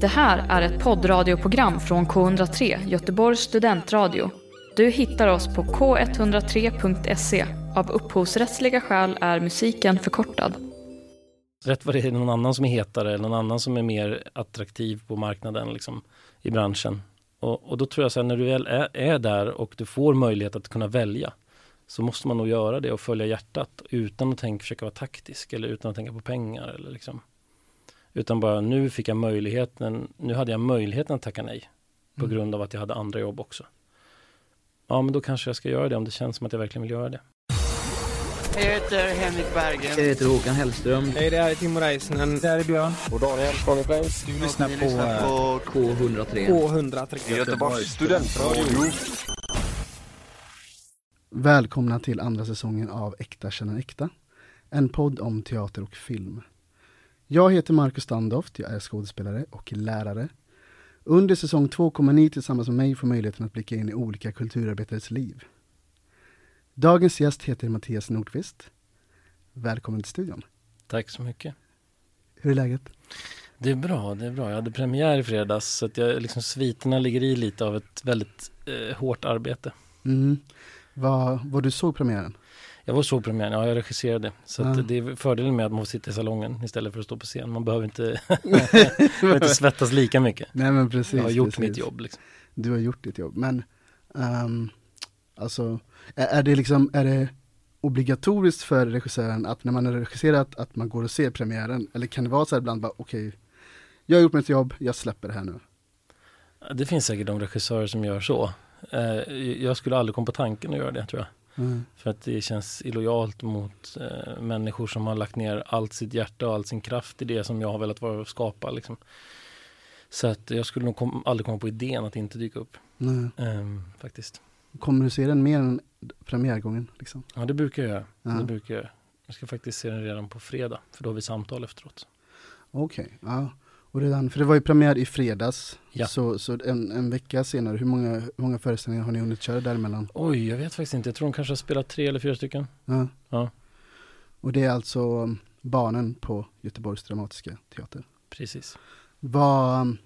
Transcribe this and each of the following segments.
Det här är ett poddradioprogram från K103, Göteborgs studentradio. Du hittar oss på k103.se. Av upphovsrättsliga skäl är musiken förkortad. Rätt vad det är någon annan som är hetare, eller någon annan som är mer attraktiv på marknaden liksom, i branschen. Och, och då tror jag att när du väl är, är där och du får möjlighet att kunna välja så måste man nog göra det och följa hjärtat utan att tänka, försöka vara taktisk eller utan att tänka på pengar. Eller liksom. Utan bara nu fick jag möjligheten, nu hade jag möjligheten att tacka nej. På Mm. grund av att jag hade andra jobb också. Ja men då kanske jag ska göra det om det känns som att jag verkligen vill göra det. Jag heter Henrik Berggren. Jag heter Håkan Hellström. Hej, det här är Timo Räisänen. Det här är Björn. Och Daniel Flames. Du lyssnar på, lyssnar på K103. K103. Göteborgs studentradio. Välkomna till andra säsongen av Äkta känner äkta. En podd om teater och film. Jag heter Marcus Standoft, jag är skådespelare och lärare. Under säsong två kommer ni tillsammans med mig få möjligheten att blicka in i olika kulturarbetares liv. Dagens gäst heter Mattias Nordqvist. Välkommen till studion. Tack så mycket. Hur är läget? Det är bra, det är bra. Jag hade premiär i fredags så att jag, liksom, sviterna ligger i lite av ett väldigt eh, hårt arbete. Mm. Vad, vad du såg premiären? Jag var så premiären, ja jag regisserade. Så Ja. det är fördelen med att man får sitta i salongen istället för att stå på scen. Man behöver inte, behöver inte svettas lika mycket. Nej men precis. Jag har gjort precis. mitt jobb liksom. Du har gjort ditt jobb, men ehm, alltså, är, är det liksom, är det obligatoriskt för regissören att när man har regisserat att man går och ser premiären? Eller kan det vara så här ibland bara, okej, jag har gjort mitt jobb, jag släpper det här nu. Det finns säkert de regissörer som gör så. Eh, jag skulle aldrig komma på tanken att göra det tror jag. Mm. För att det känns illojalt mot eh, människor som har lagt ner allt sitt hjärta och all sin kraft i det som jag har velat vara och skapa. Liksom. Så att jag skulle nog kom, aldrig komma på idén att inte dyka upp. Nej. ehm, faktiskt. Kommer du se den mer än premiärgången? Liksom? Ja, det brukar jag göra. Ja. Det brukar jag. Jag ska faktiskt se den redan på fredag, för då har vi samtal efteråt. Okej, ja. Och redan, för det var ju premiär i fredags, Ja. så, så en, en vecka senare, hur många, hur många föreställningar har ni hunnit köra däremellan? Oj, jag vet faktiskt inte. Jag tror de kanske har spelat tre eller fyra stycken. Ja. Ja. Och det är alltså barnen på Göteborgs Dramatiska Teater. Precis. Vad,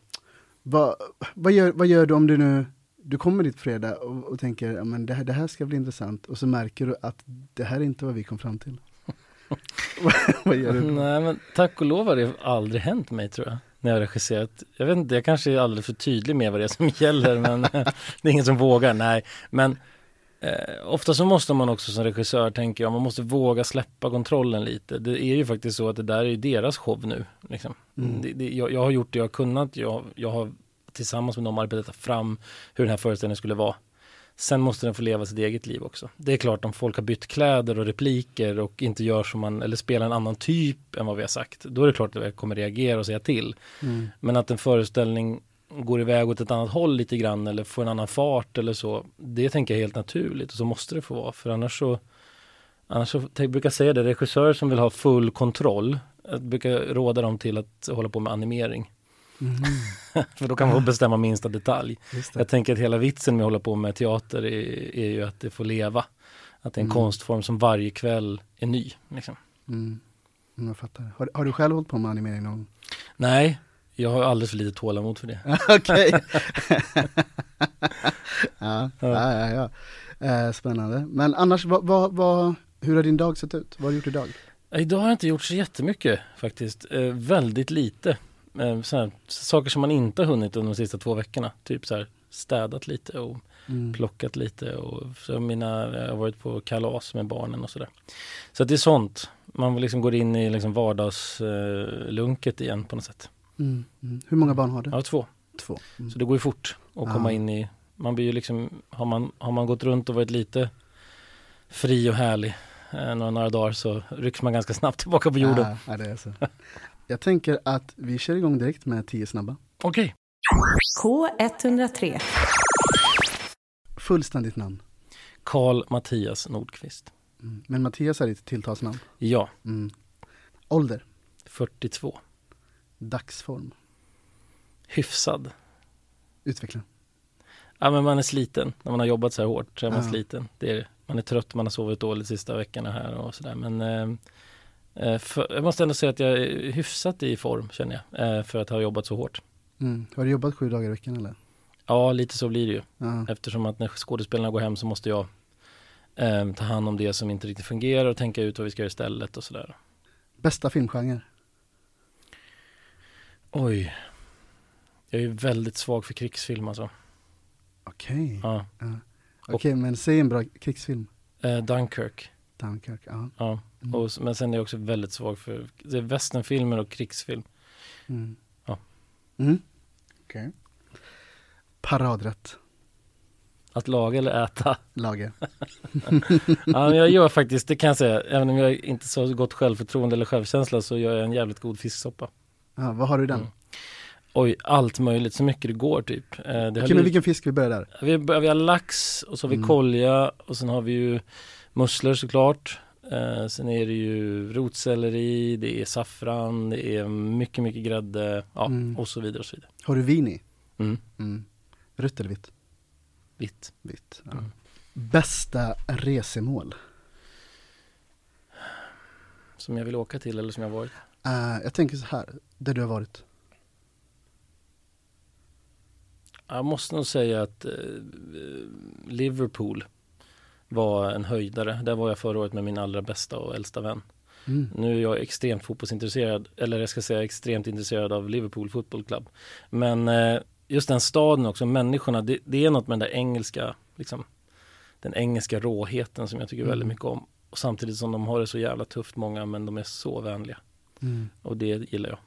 vad, vad, gör, vad gör du om du nu, du kommer dit fredag och, och tänker, ja, men det, här, det här ska bli intressant och så märker du att det här är inte vad vi kom fram till. vad, gör du? Nej, men tack och lov har det aldrig hänt mig tror jag. När jag har regisserat. Jag vet inte, jag kanske är alldeles för tydlig med vad det är som gäller, men det är ingen som vågar. Nej, men eh, ofta så måste man också som regissör, tänker jag, man måste våga släppa kontrollen lite. Det är ju faktiskt så att det där är ju deras show nu. Liksom. Mm. Det, det, jag, jag har gjort det jag har kunnat. Jag, jag har tillsammans med dem arbetat fram hur den här föreställningen skulle vara. Sen måste den få leva sitt eget liv också. Det är klart om folk har bytt kläder och repliker och inte gör som man, eller spelar en annan typ än vad vi har sagt. Då är det klart att jag kommer reagera och säga till. Mm. Men att en föreställning går iväg åt ett annat håll lite grann eller får en annan fart eller så. Det tänker jag är helt naturligt och så måste det få vara. För annars så, annars så jag brukar säga det, regissörer som vill ha full kontroll, jag brukar råda dem till att hålla på med animering. Mhm, För då kan man bestämma minsta detalj. Jag tänker att hela vitsen med att hålla på med teater är, är ju att det får leva. Att det är en Mm. konstform som varje kväll är ny. Liksom. Mm. Mm, Jag fattar. Har, har du själv hållit på med animering någon? Nej, jag har alldeles för lite tålamod för det. Okej. ja, ja, ja, ja. Eh, spännande. Men annars, vad, vad, vad, hur har din dag sett ut? Vad har du gjort idag? Idag har jag inte gjort så jättemycket faktiskt. Eh, väldigt lite. Eh, här, saker som man inte har hunnit under de sista två veckorna. Typ så här städat lite och Mm. plockat lite och så mina, jag har varit på kalas med barnen och sådär. Så att det är sånt. Man liksom går in i liksom vardagslunket eh, igen på något sätt. Mm. Mm. Hur många barn har du? Har två. Två. Mm. Så det går ju fort att Ja. komma in i, man blir ju liksom, har man, har man gått runt och varit lite fri och härlig eh, några, några dagar så rycks man ganska snabbt tillbaka på jorden. Ja, ja, det är så. Jag tänker att vi kör igång direkt med 10 snabba. Okej. K103. Fullständigt namn. Karl Mattias Nordqvist. Mm. Men Mattias är ditt tilltalsnamn. Ja, Mm. Ålder. 42. Dagsform. Hyfsad. Utveckla. Ja men man är sliten när man har jobbat så här hårt. Så är man Ja. sliten. Det är, man är trött, man har sovit dåligt sista veckorna här och sådär. Men eh, för, jag måste ändå säga att jag är hyfsat i form känner jag. Eh, för att ha jobbat så hårt. Mm. Har du jobbat sju dagar i veckan eller? Ja, lite så blir det ju. Ja. Eftersom att när skådespelarna går hem så måste jag eh, ta hand om det som inte riktigt fungerar och tänka ut vad vi ska göra istället och sådär. Bästa filmgenre? Oj. Jag är ju väldigt svag för krigsfilm alltså. Okej. Ja. Okej, men säg en bra krigsfilm. Eh, Dunkirk. Dunkirk, ja. Ja. Mm. Och, men sen är jag också väldigt svag för det är westernfilmer och krigsfilm. Mm. Ja. Mm. Okej. Paradrätt, Att laga eller äta. lager. Ja, men jag gör faktiskt, det kan jag säga, även om jag inte så gott självförtroende eller självkänsla så gör jag en jävligt god fisksoppa. Ja, vad har du i den? Mm. Oj, allt möjligt, så mycket det går typ. Eh, det har Okej, men vilken fisk vi börjar där? vi, har- vi har lax och så har vi Mm. kolja och sen har vi ju musslor såklart. Eh, sen är det ju rotselleri, det är saffran, det är mycket, mycket grädde, ja, Mm. och så vidare och så vidare. Har du vin i? Mm. Mm. Rött eller vitt? Vitt. Vitt. Ja. Mm. Bästa resemål? Som jag vill åka till eller som jag varit. Eh, jag tänker så här, där du har varit. Jag måste nog säga att eh, Liverpool var en höjdare. Där var jag förra året med min allra bästa och äldsta vän. Mm. Nu är jag extremt fotbollsintresserad, eller jag ska säga extremt intresserad av Liverpool Football Club. Men eh, just den staden också, människorna, det, det är något med den där engelska, liksom, den engelska råheten som jag tycker väldigt Mm. mycket om. Och samtidigt som de har det så jävla tufft många, men de är så vänliga. Mm. Och det gillar jag.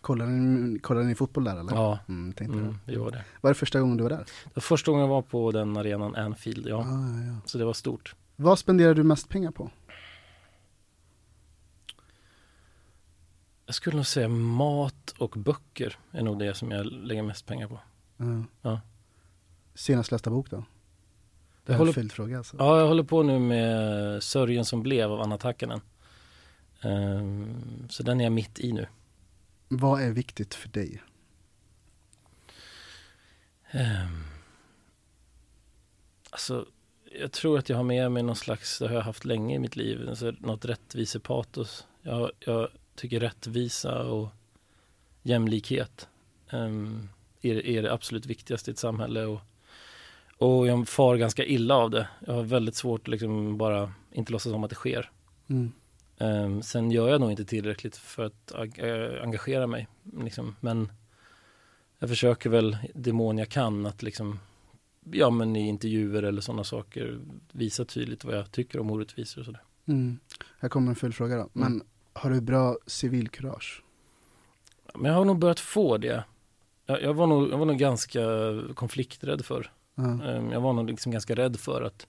Mm. Kollar, ni, kollar ni fotboll där eller? Ja, Mm, mm, det var det. Var det första gången du var där? Det var första gången jag var på den arenan, Anfield, ja. Ah, ja, ja. Så det var stort. Vad spenderar du mest pengar på? Jag skulle nog säga mat och böcker är nog det som jag lägger mest pengar på. Ja. Ja. Senast lästa bok då? Det är en följdfråga alltså. Ja, jag håller på nu med Sörjen som blev av Anna Takkanen. Ehm, så den är jag mitt i nu. Vad är viktigt för dig? Um, alltså, jag tror att jag har med mig någon slags, det har jag haft länge i mitt liv, alltså något rättvisepatos. Jag, jag tycker rättvisa och jämlikhet ehm, är, är det absolut viktigaste i ett samhälle. Och, och jag far ganska illa av det. Jag har väldigt svårt att liksom bara inte låtsas om att det sker. Mm. Um, sen gör jag nog inte tillräckligt för att eh, engagera mig. Liksom. Men jag försöker väl det mån jag kan att liksom, ja men i intervjuer eller sådana saker visa tydligt vad jag tycker om orättvisor och sådär. Mm. Här kommer en följdfråga då. Men har du bra civilkurage? Men jag har nog börjat få det. Jag, jag, var, nog, jag var nog ganska konflikträdd för. Ja. Um, jag var nog liksom ganska rädd för att,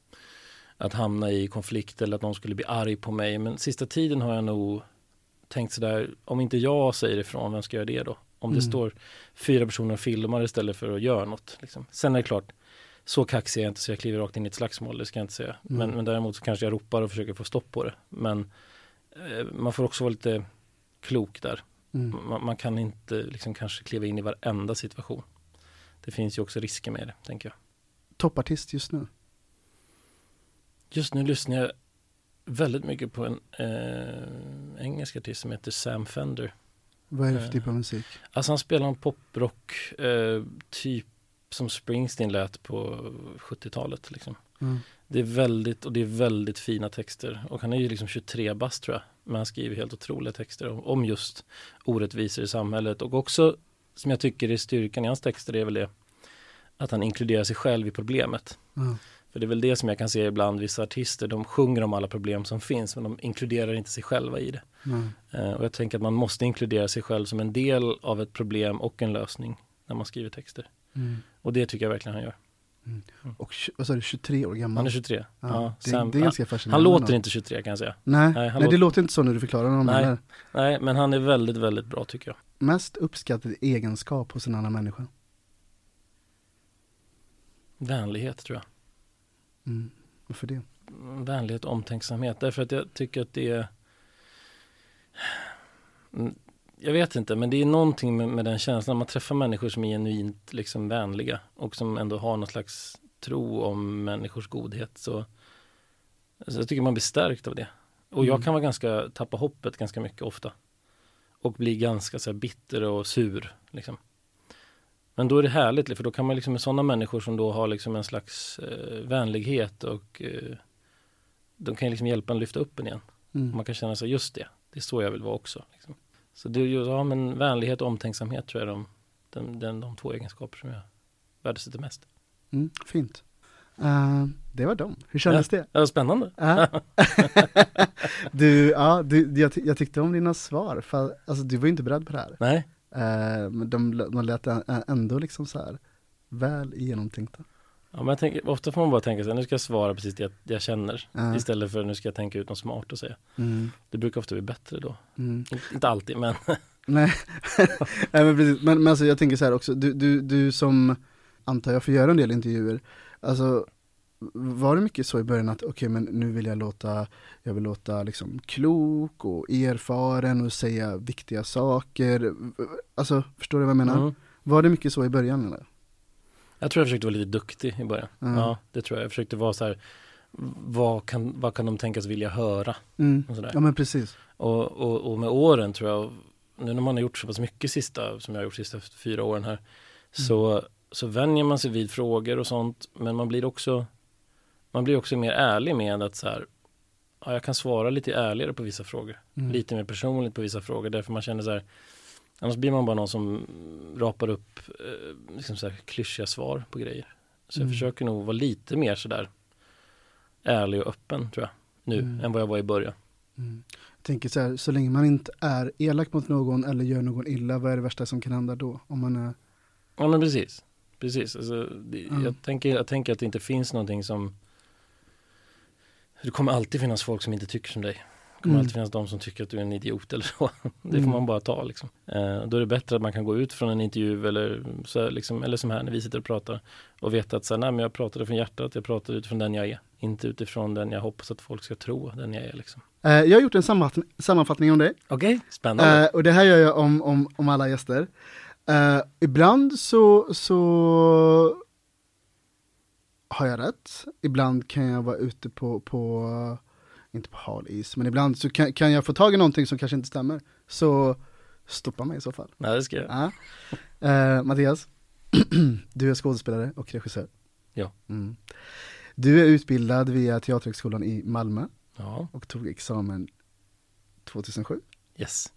att hamna i konflikt eller att någon skulle bli arg på mig. Men sista tiden har jag nog tänkt sådär, om inte jag säger ifrån, vem ska göra det då? Om det Mm. står fyra personer och filmar istället för att göra något. Liksom. Sen är det klart, så kaxig är jag inte så jag kliver rakt in i ett slagsmål, det ska jag inte säga. Mm. Men, men däremot så kanske jag ropar och försöker få stopp på det. Men eh, man får också vara lite klok där. Mm. Man, man kan inte liksom kanske kliva in i varenda situation. Det finns ju också risker med det, tänker jag. Toppartist just nu? Just nu lyssnar jag väldigt mycket på en eh, engelsk artist som heter Sam Fender. Vad är det för Eh. typ av musik? Alltså han spelar en poprock, eh, typ som Springsteen lät på 70-talet. Liksom. Mm. Det är väldigt, och det är väldigt fina texter. Och han är ju liksom 23 bast tror jag. Men han skriver helt otroliga texter om, om just orättvisor i samhället. Och också, som jag tycker är styrkan i hans texter, är väl det att han inkluderar sig själv i problemet. Ja. För det är väl det som jag kan se ibland vissa artister, de sjunger om alla problem som finns men de inkluderar inte sig själva i det. Eh, och jag tänker att man måste inkludera sig själv som en del av ett problem och en lösning när man skriver texter. Mm. Och det tycker jag verkligen han gör. Och tj- vad sa du, 23 år gammal? Han är 23. Ja, Ja, det, Sam- det är ganska han, fascinerande. han låter inte 23 kan jag säga. Nej, Nej, nej, det låter- inte så när du förklarar honom Nej. Nej, men han är väldigt, väldigt bra tycker jag. Mest uppskattad egenskap hos en annan människa? Vänlighet tror jag. Mm. Varför det? Vänlighet och omtänksamhet. Därför att jag tycker att det är Mm, Jag vet inte, men det är någonting med, med den känslan. Man träffar människor som är genuint liksom vänliga och som ändå har någon slags tro om människors godhet. Så, så jag tycker man blir stärkt av det. Och jag Mm. kan vara ganska, tappa hoppet ganska mycket ofta. Och bli ganska så bitter och sur. Liksom. Men då är det härligt för då kan man liksom med sådana människor som då har liksom en slags eh, vänlighet och eh, de kan liksom hjälpa en lyfta upp en igen. Mm. Man kan känna sig, just det, det är så jag vill vara också. Liksom. Så det är ju, ja men vänlighet och omtänksamhet tror jag är de, de, de, de två egenskaper som jag värdesätter mest. Mm, fint. Eh, det var dem. Hur kändes det? Ja, spännande. Ja. du, ja, du, jag, jag tyckte om dina svar, för alltså, du var ju inte beredd på det här. Nej, men de, de lät ändå liksom så här väl genomtänkta. ja, men jag tänker, ofta får man bara tänka sig, nu ska jag svara precis det jag, det jag känner. Ja. Istället för nu ska jag tänka ut något smart att säga. Mm, Det brukar ofta bli bättre då. mm. Inte- Inte alltid, men Nej, Nej men precis, men, men alltså, jag tänker så här också, du, du, du som antar jag får göra en del intervjuer, alltså var det mycket så i början att okej men nu vill jag låta, jag vill låta liksom klok och erfaren och säga viktiga saker, alltså förstår du vad jag menar? mm. Var det mycket så i början eller? jag tror jag försökte vara lite duktig i början. Mm. Ja, det tror jag. Jag försökte vara så här, vad kan, vad kan de tänkas vilja höra? Mm. Och sådär. Ja men precis. Och, och, och med åren tror jag, nu när man har gjort så pass mycket sista, som jag har gjort sista fyra åren här, så, så vänjer man sig vid frågor och sånt, men man blir också, man blir också mer ärlig med att så här, ja, jag kan svara lite ärligare på vissa frågor, Mm. lite mer personligt på vissa frågor, därför man känner så här, annars blir man bara någon som rapar upp eh, liksom så här klyschiga svar på grejer. Så jag Mm. försöker nog vara lite mer sådär ärlig och öppen tror jag, nu, Mm. än vad jag var i början. Mm. Jag tänker så här, så länge man inte är elak mot någon eller gör någon illa, vad är det värsta som kan hända då? Om man är, Ja men precis. Precis. Alltså, det, jag, tänker, jag tänker att det inte finns någonting som Det kommer alltid finnas folk som inte tycker som dig. Det kommer Mm. alltid finnas de som tycker att du är en idiot eller så. Det får Mm. man bara ta liksom. Eh, då är det bättre att man kan gå ut från en intervju eller, så liksom, eller som här när vi sitter och pratar och veta att så här, nej, men jag pratade från hjärtat, jag pratade utifrån den jag är. Inte utifrån den jag hoppas att folk ska tro den jag är liksom. Eh, jag har gjort en sammanfattning, om dig. Okej, spännande. Eh, och det här gör jag om, om, om alla gäster. Eh, ibland så, så har jag rätt. Ibland kan jag vara ute på, på inte på hal is, men ibland så kan, kan jag få tag i någonting som kanske inte stämmer. Så stoppa mig i så fall. nej, det ska jag. Ja. Eh, Mattias, du är skådespelare och regissör. Ja. Mm. Du är utbildad via Teaterhögskolan i Malmö Ja, och tog examen 2007. yes.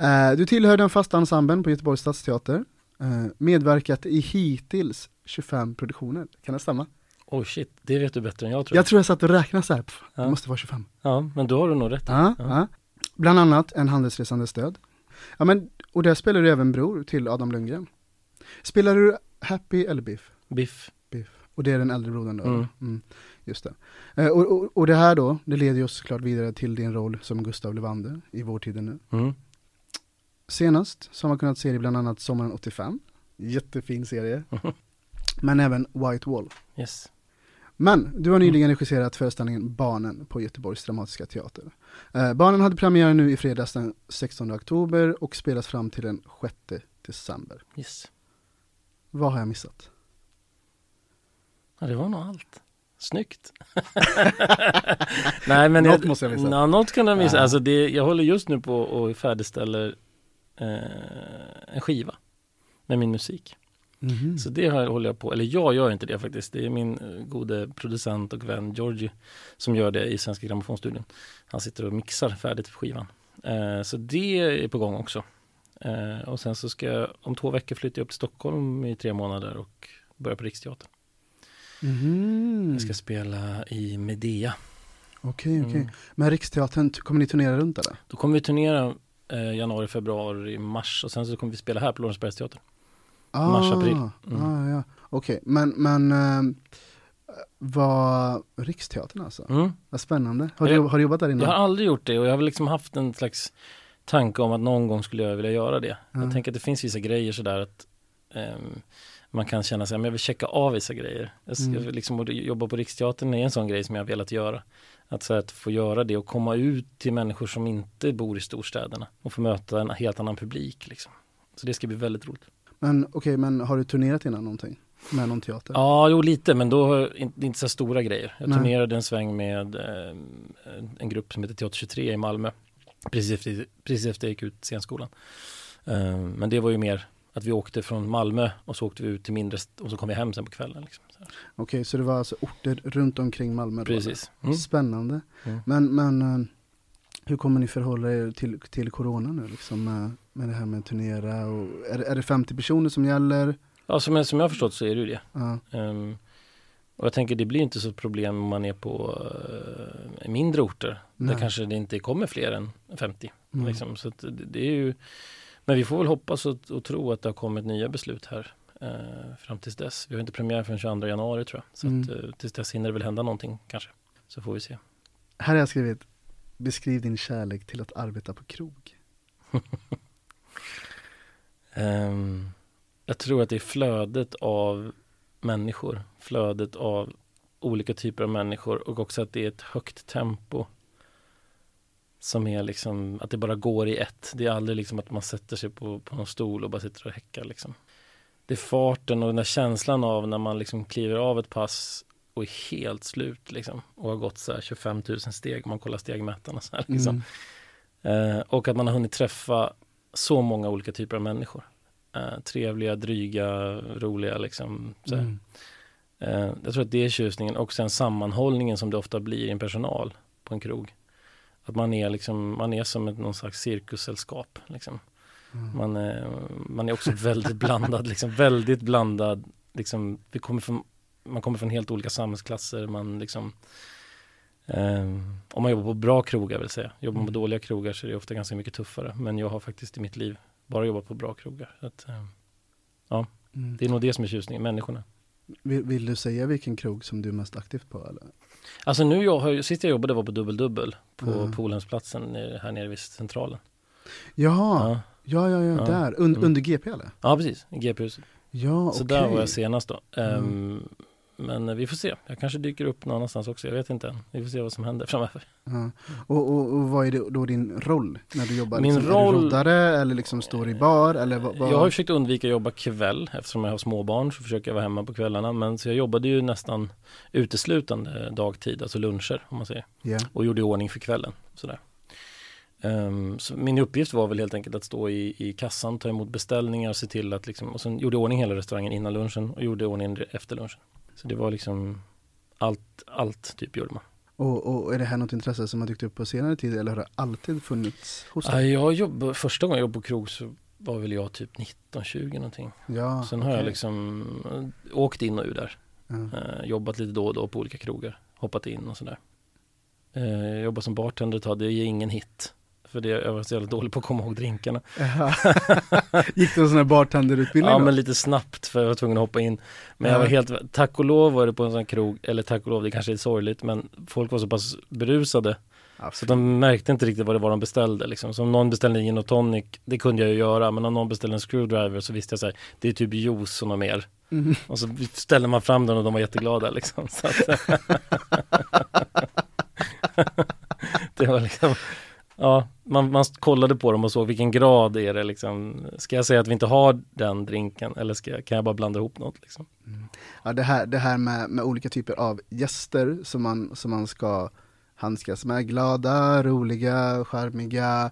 Eh, du tillhör den fasta ensemblen på Göteborgs stadsteater. Eh, medverkat i hittills 25 produktioner. Kan det stämma? Oh shit, det vet du bättre än jag tror. Jag tror jag satt och räknade så här. Pff, Ja. Det måste vara 25. Ja, men då har du nog rätt. Ja, Ja. Bland annat En handelsresande stöd. Ja, men, och där spelar du även bror till Adam Lundgren. Spelar du Happy eller Biff? Biff. Biff. Och det är den äldre brodern då? Mm. Mm, just det. Eh, och, och, och det här då, det leder ju såklart vidare till din roll som Gustav Levander i Vår tiden nu. Mm. Senast har man kunnat se det bland annat Sommaren 85. Jättefin serie. Men även White Wall. Yes. Men du har nyligen regisserat föreställningen Barnen på Göteborgs Dramatiska Teater. Eh, Barnen hade premiär nu i fredags den 16 oktober och spelas fram till den 6 december. Yes. Vad har jag missat? Ja, det var nog allt. Snyggt. Nej, men Något måste jag missa. Ja, något kan jag missa. Ja. Alltså det, jag håller just nu på och färdigställer eh, en skiva med min musik. Mhm. Så det håller jag på, eller jag gör inte det faktiskt. Det är min eh, gode producent och vän Georgie som gör det i Svenska Grammofonstudion. Han sitter och mixar färdigt skivan. Eh, så det är på gång också. Eh, och sen så ska jag om två veckor flytta upp till Stockholm i tre månader och börja på Riksteatern. Mhm. Jag ska spela i Medea. Okej, okej. Mm. Men Riksteatern, kommer ni turnera runt eller? Då kommer vi turnera eh, januari, februari, mars och sen så kommer vi spela här på Lorensbergsteatern. Mars, april. Mm. Ah, ja. Okej, men, men äh, vad, Riksteatern alltså? Mm. Vad spännande. Har du, Jag- har du jobbat där innan? Jag har aldrig gjort det och jag har liksom haft en slags tanke om att någon gång skulle jag vilja göra det. Ja. Jag tänker att det finns vissa grejer sådär att ehm, man kan känna sig, men jag vill checka av vissa grejer. Jag, ska Mm. liksom, jobba på Riksteatern är en sån grej som jag har velat göra. Att, så här, att få göra det och komma ut till människor som inte bor i storstäderna och få möta en helt annan publik. Liksom. Så det ska bli väldigt roligt. Men okej, men har du turnerat innan någonting? Med någon teater? Ja, jo lite, men då har jag inte, inte så stora grejer. Jag Nej. turnerade en sväng med eh, en grupp som heter Teater 23 i Malmö. Precis efter, precis efter jag gick ut scenskolan. Eh, men det var ju mer Att vi åkte från Malmö och så åkte vi ut till mindre och så kom vi hem sen på kvällen. Liksom. Okej, så det var alltså orter runt omkring Malmö? Precis. Mm. Spännande. Mm. Men, men eh, hur kommer ni förhålla er till, till corona nu liksom med, med det här med turnera och är, är det 50 personer som gäller? Ja, som, som jag har förstått så är det ju det. Ja, Ehm, och jag tänker det blir inte så problem om man är på uh, mindre orter. Nej. Där kanske det inte kommer fler än 50. Mm. Liksom. Så att det, det är ju, men vi får väl hoppas och, och tro att det har kommit nya beslut här eh, fram tills dess. Vi har inte premiär förrän 22 januari tror jag. Så Mm. att, eh, tills dess hinner det väl hända någonting kanske. Så får vi se. Här har jag skrivit Beskriv din kärlek till att arbeta på krog. um, jag tror att det är flödet av människor, flödet av olika typer av människor och också att det är ett högt tempo som är liksom, att det bara går i ett. Det är aldrig liksom att man sätter sig på, på någon stol och bara sitter och häckar liksom. Det är farten och den där känslan av när man liksom kliver av ett pass och är helt slut liksom och har gått så här 25 000 steg om man kollar stegmätarna så här liksom. Mm. Eh, och att man har hunnit träffa så många olika typer av människor. Eh, trevliga, dryga, roliga liksom. Så här. Mm. Eh, jag tror att det är tjusningen och sen sammanhållningen som det ofta blir i en personal på en krog. Att man är liksom, man är som ett, någon slags cirkussällskap liksom. Mm. Man, är, man är också väldigt blandad, liksom väldigt blandad. Liksom, vi kommer från, man kommer från helt olika samhällsklasser. Man liksom, eh, om man jobbar på bra krogar vill säga. Jobbar man på Mm. dåliga krogar så är det ofta ganska mycket tuffare. Men jag har faktiskt i mitt liv bara jobbat på bra krogar. Så att, eh, Mm. det är nog det som är tjusningen, människorna. Vill, vill du säga vilken krog som du är mest aktiv på eller? Alltså nu, jag har, sist jag jobbade var på Dubbel Dubbel på Mm. Polhemsplatsen här nere vid Centralen. Jaha, Ja, ja, ja, ja, Ja. där, Un, Mm. under GP eller? ja precis, GP-huset. Ja, Så okej. där var jag senast då. Mm. Ehm, Men eh, vi får se. Jag kanske dyker upp någon annanstans också. Jag vet inte än. Vi får se vad som händer framöver. Ja. Och, och, och vad är då din roll när du jobbar? Min liksom, Är roll- du roddare eller liksom står i bar eller vad? vad? Jag har försökt undvika att jobba kväll eftersom jag har småbarn så försöker jag vara hemma på kvällarna. Men så jag jobbade ju nästan uteslutande dagtid, alltså luncher om man säger. Ja. och gjorde i ordning för kvällen. Sådär. Så min uppgift var väl helt enkelt att stå i, i kassan, ta emot beställningar, se till att liksom, och sen gjorde jag ordning hela restaurangen innan lunchen och gjorde ordning efter lunchen. Så det var liksom allt, allt typ gjorde man. Och, och är det här något intresse som har dykt upp på senare tid eller har det alltid funnits hos dig? jag jobbade, första gången jag jobbade på krog så var väl jag typ 19-20 någonting. Ja, Sen har jag okej. liksom eh, åkt in och ur där. Eh, jobbat lite då och då på olika krogar. Hoppat in och sådär. Eh, jobbat som bartender ett tag, det är ingen hit. För det, jag var så jävla dålig på att komma ihåg drinkarna. Gick du en sån här bartenderutbildning Ja då? men lite snabbt för jag var tvungen att hoppa in. Men jag Ja. var helt, tack och lov var det på en sån krog, eller tack och lov, det kanske är sorgligt, men folk var så pass berusade så de märkte inte riktigt vad det var de beställde liksom. Så om någon beställde gin och tonic, det kunde jag ju göra, men om någon beställde en screwdriver så visste jag så här, det är typ juice och något mer. Mhm. Och så ställde man fram den och de var jätteglada liksom. Det var liksom, ja, man, man kollade på dem och såg vilken grad är det liksom. Ska jag säga att vi inte har den drinken eller ska, kan jag bara blanda ihop något liksom? Ja, det här, det här med, med olika typer av gäster som man, som man ska handskas med. Glada, roliga, charmiga,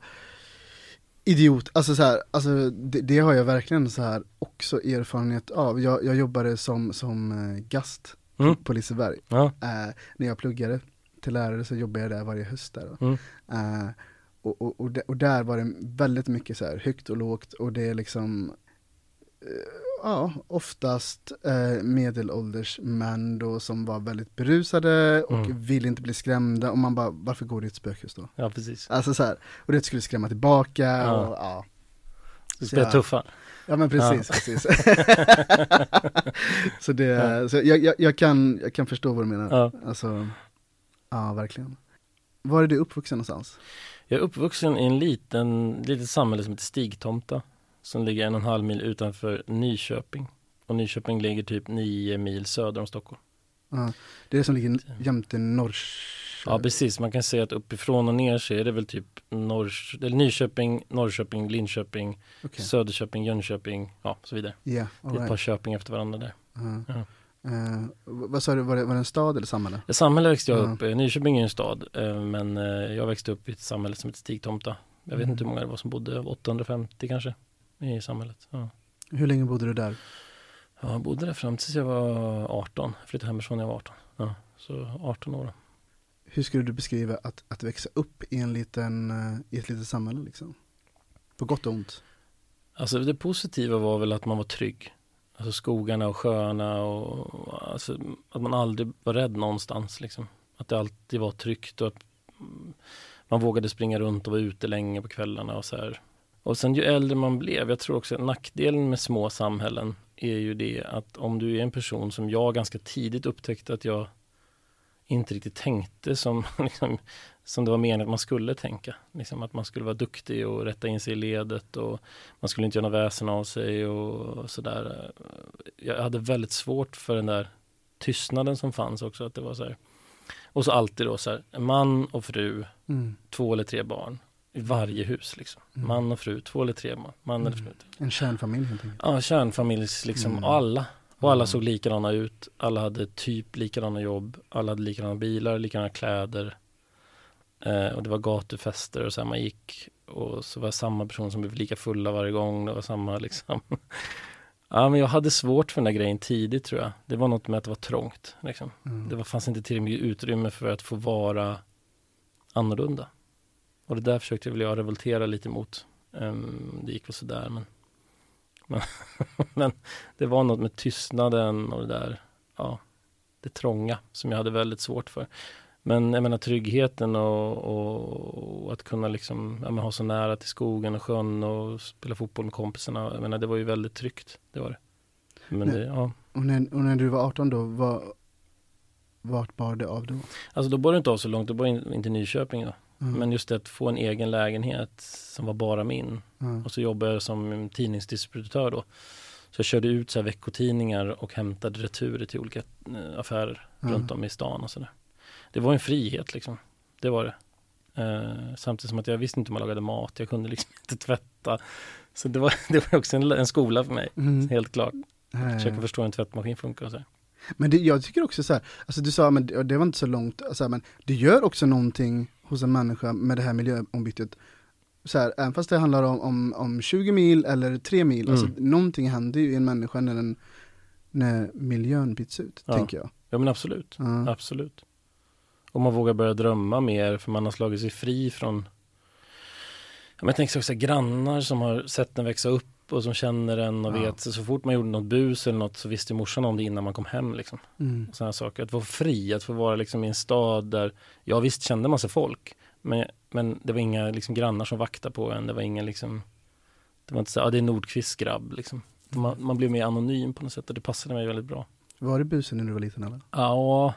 idiot. Alltså så här, alltså det, det har jag verkligen så här också erfarenhet av. Jag, jag jobbade som, som eh, gast Mm. på Liseberg. Ja, Eh, när jag pluggade till lärare så jobbade jag där varje höst där. Mm. Eh, och, och, och, där, och där var det väldigt mycket så här högt och lågt och det är liksom eh, Ja, oftast eh, medelålders män då som var väldigt berusade och Mm. ville inte bli skrämda och man bara, varför går du i ett spökhus då? ja precis. Alltså så här, och det skulle skrämma tillbaka Ja. och ja. Det Så spelar jag- tuffa. Ja men precis, precis. så det, så jag, jag, jag, kan, jag kan förstå vad du menar. Ja. Alltså, ja verkligen. Var är du uppvuxen någonstans? Jag är uppvuxen i en liten, litet samhälle som heter Stigtomta som ligger en och en halv mil utanför Nyköping. Och Nyköping ligger typ nio mil söder om Stockholm. Ja, det är det som ligger jämte Norrköping. Ja precis, man kan säga att uppifrån och ner så är det väl typ Norr, eller Nyköping, Norrköping, Linköping, Okej. Söderköping, Jönköping, ja så vidare. Ja, Det all är ett par right. köping efter varandra där. Ja. Ja. Eh, vad sa du, var det, var det en stad eller samhälle? I samhälle växte jag Ja. upp, eh, Nyköping är en stad, eh, men eh, jag växte upp i ett samhälle som heter Stigtomta. Jag vet Mm. inte hur många det var som bodde, 850 kanske, i samhället. Ja. Hur länge bodde du där? Ja, jag bodde där fram tills jag var 18. Jag flyttade hemifrån när jag var 18. Ja, så 18 år. Hur skulle du beskriva att, att växa upp i, en liten, eh, i ett litet samhälle liksom? På gott och ont. Alltså det positiva var väl att man var trygg. Alltså skogarna och sjöarna och alltså, att man aldrig var rädd någonstans liksom. Att det alltid var tryggt och att man vågade springa runt och vara ute länge på kvällarna och så här. Och sen ju äldre man blev, jag tror också att nackdelen med små samhällen är ju det att om du är en person som jag ganska tidigt upptäckte att jag inte riktigt tänkte som, liksom, som det var meningen att man skulle tänka. Liksom att man skulle vara duktig och rätta in sig i ledet och man skulle inte göra något väsen av sig och sådär. Jag hade väldigt svårt för den där tystnaden som fanns också. Att det var så här. Och så alltid då så här, man och fru, Mm. två eller tre barn i varje hus. Liksom. Mm. Man och fru, två eller tre man, man eller Mm. fru. En kärnfamilj helt enkelt. Ja, kärnfamiljs liksom, Mm. alla. Och alla Mm. såg likadana ut. Alla hade typ likadana jobb. Alla hade likadana bilar, likadana kläder. Eh, och det var gatufester och så här, man gick och så var det samma person som blev lika fulla varje gång. Det var samma liksom. ja, men jag hade svårt för den där grejen tidigt tror jag. Det var något med att det var trångt. Liksom. Mm. Det var, fanns inte tillräckligt mycket utrymme för att få vara annorlunda. Och det där försökte väl jag revoltera lite mot. Ehm, det gick väl sådär men, men, men det var något med tystnaden och det där, ja, det trånga som jag hade väldigt svårt för. Men jag menar tryggheten och, och, och att kunna liksom, ja, ha så nära till skogen och sjön och spela fotboll med kompisarna. Jag menar det var ju väldigt tryggt, det var det. Men Nej. det, ja. Och, när, och när du var 18 då, var, vart bar det av då? Alltså då bar det inte av så långt, då var det inte Nyköping då. Mm. Men just det att få en egen lägenhet som var bara min. Ja. Och så jobbade jag som tidningsdistributör då. Så jag körde ut så veckotidningar och hämtade returer till olika eh, affärer Ja. runt om i stan och sådär. Det var en frihet liksom. Det var det. Eh, samtidigt som att jag visste inte hur man lagade mat. Jag kunde liksom inte tvätta. Så det var, det var också en, en skola för mig. Mm. Helt klart. Eh, Försöka förstå hur en tvättmaskin funkar och så. här. Men det, jag tycker också så här, alltså du sa men det, det var inte så långt, så här, men det gör också någonting hos en människa med det här miljöombytet. Så här, även fast det handlar om, om, om 20 mil eller 3 mil, alltså Mm. någonting händer ju i en människa när, den, när miljön byts ut, Ja. tänker jag. Ja men absolut. Ja. Absolut. Och man vågar börja drömma mer för man har slagit sig fri från ja, Jag tänker också grannar som har sett den växa upp och som känner den och Ja. vet så, så fort man gjorde något bus eller något så visste morsan om det innan man kom hem liksom. Mm. Sådana saker. Att vara fri, att få vara liksom i en stad där jag visst kände massa folk men, men det var inga liksom grannar som vaktade på en. Det var ingen liksom Det var inte så ja det är Nordqvists grabb liksom. Man, man blev mer anonym på något sätt och det passade mig väldigt bra. Var det busen när du var liten eller? Ja,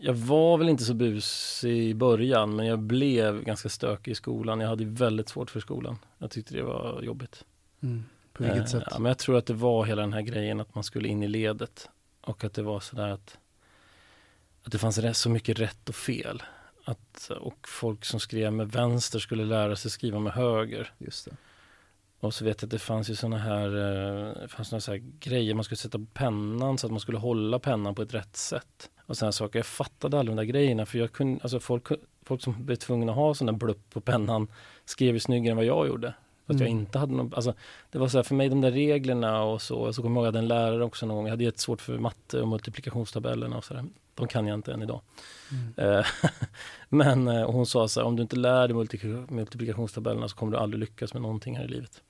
jag var väl inte så busig i början men jag blev ganska stökig i skolan. Jag hade väldigt svårt för skolan. Jag tyckte det var jobbigt. Mm. På vilket Eh, sätt? Ja, men jag tror att det var hela den här grejen att man skulle in i ledet. Och att det var sådär att, att det fanns så mycket rätt och fel. Att, och folk som skrev med vänster skulle lära sig skriva med höger. Just det. Och så vet jag att det fanns ju sådana här, eh, det fanns några så här grejer man skulle sätta på pennan så att man skulle hålla pennan på ett rätt sätt. Och sådana saker. Jag fattade alla de där grejerna för jag kunde, alltså folk, folk som blev tvungna att ha där blupp på pennan skrev ju snyggare än vad jag gjorde. Fast jag Mm. inte hade någon, alltså det var så här för mig de där reglerna och så, så kommer jag ihåg att jag hade en lärare också någon gång, jag hade jättesvårt för matte och multiplikationstabellerna och sådär. De kan jag inte än idag. Mm. Eh, Men eh, hon sa så här, om du inte lär dig multi- multiplikationstabellerna så kommer du aldrig lyckas med någonting här i livet.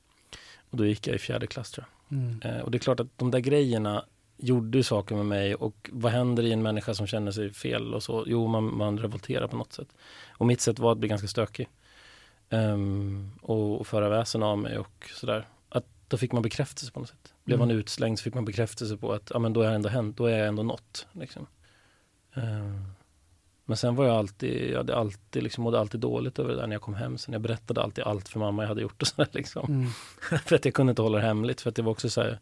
Och då gick jag i fjärde klass tror Mm. jag. Eh, Och det är klart att de där grejerna gjorde saker med mig och vad händer i en människa som känner sig fel och så? Jo, man, man revolterar på något sätt. Och mitt sätt var att bli ganska stökig. Ehm, och, och föra väsen av mig och sådär. Att då fick man bekräftelse på något sätt. Blev Mm. man utslängd så fick man bekräftelse på att ja, men då är jag ändå hänt, då är jag ändå nått. Liksom. Ehm, men sen var jag alltid, jag hade alltid liksom, mådde alltid dåligt över det där när jag kom hem. Sen jag berättade alltid allt för mamma jag hade gjort och sådär liksom. Mm. för att jag kunde inte hålla det hemligt. För att det var också så här,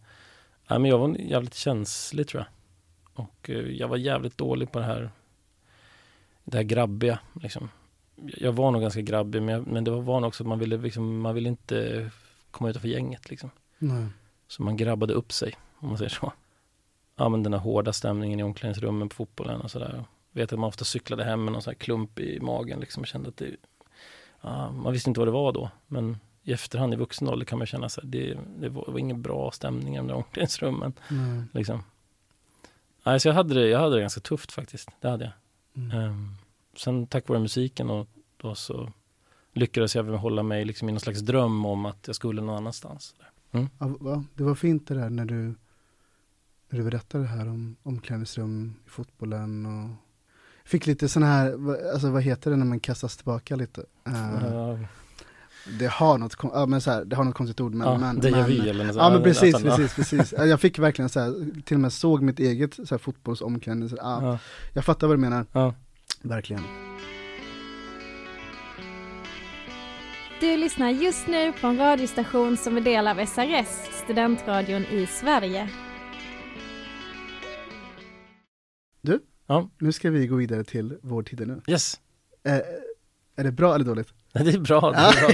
nej men jag var jävligt känslig tror jag. Och eh, jag var jävligt dålig på det här, det här grabbiga liksom. Jag var nog ganska grabbig men, jag, men det var nog också att man ville, liksom, man ville inte komma utanför gänget liksom. Nej. Så man grabbade upp sig, om man säger så. Ja men den här hårda stämningen i omklädningsrummen på fotbollen och sådär. Vet att man ofta cyklade hem med någon sån här klump i magen liksom och kände att det, ja, man visste inte vad det var då. Men i efterhand i vuxen ålder kan man känna sig det, det var, var ingen bra stämning i de där omklädningsrummen. Mm. Liksom. Nej, så jag hade, det, jag hade det ganska tufft faktiskt. Det hade jag. Mm. Um, sen tack vare musiken och då så lyckades jag väl hålla mig liksom i någon slags dröm om att jag skulle någon annanstans. Ja, va? Det var fint det där när du, när du berättade det här om omklädningsrum i fotbollen och fick lite sån här, alltså vad heter det när man kastas tillbaka lite? Uh, det har något, ja, men så här, det har något konstigt ord men, ja, men, déjà men vu eller något Ja men precis, Att- att- precis, precis. Ja, Jag fick verkligen så här, till och med såg mitt eget så här, fotbollsomklädningsrum. Ja, Ja, Jag fattar vad du menar, ja. verkligen. Du lyssnar just nu på en radiostation som är del av SRS, studentradion i Sverige. Nu ska vi gå vidare till Vår tid är nu. Yes, Eh, är det bra eller dåligt? det är bra. Det är bra.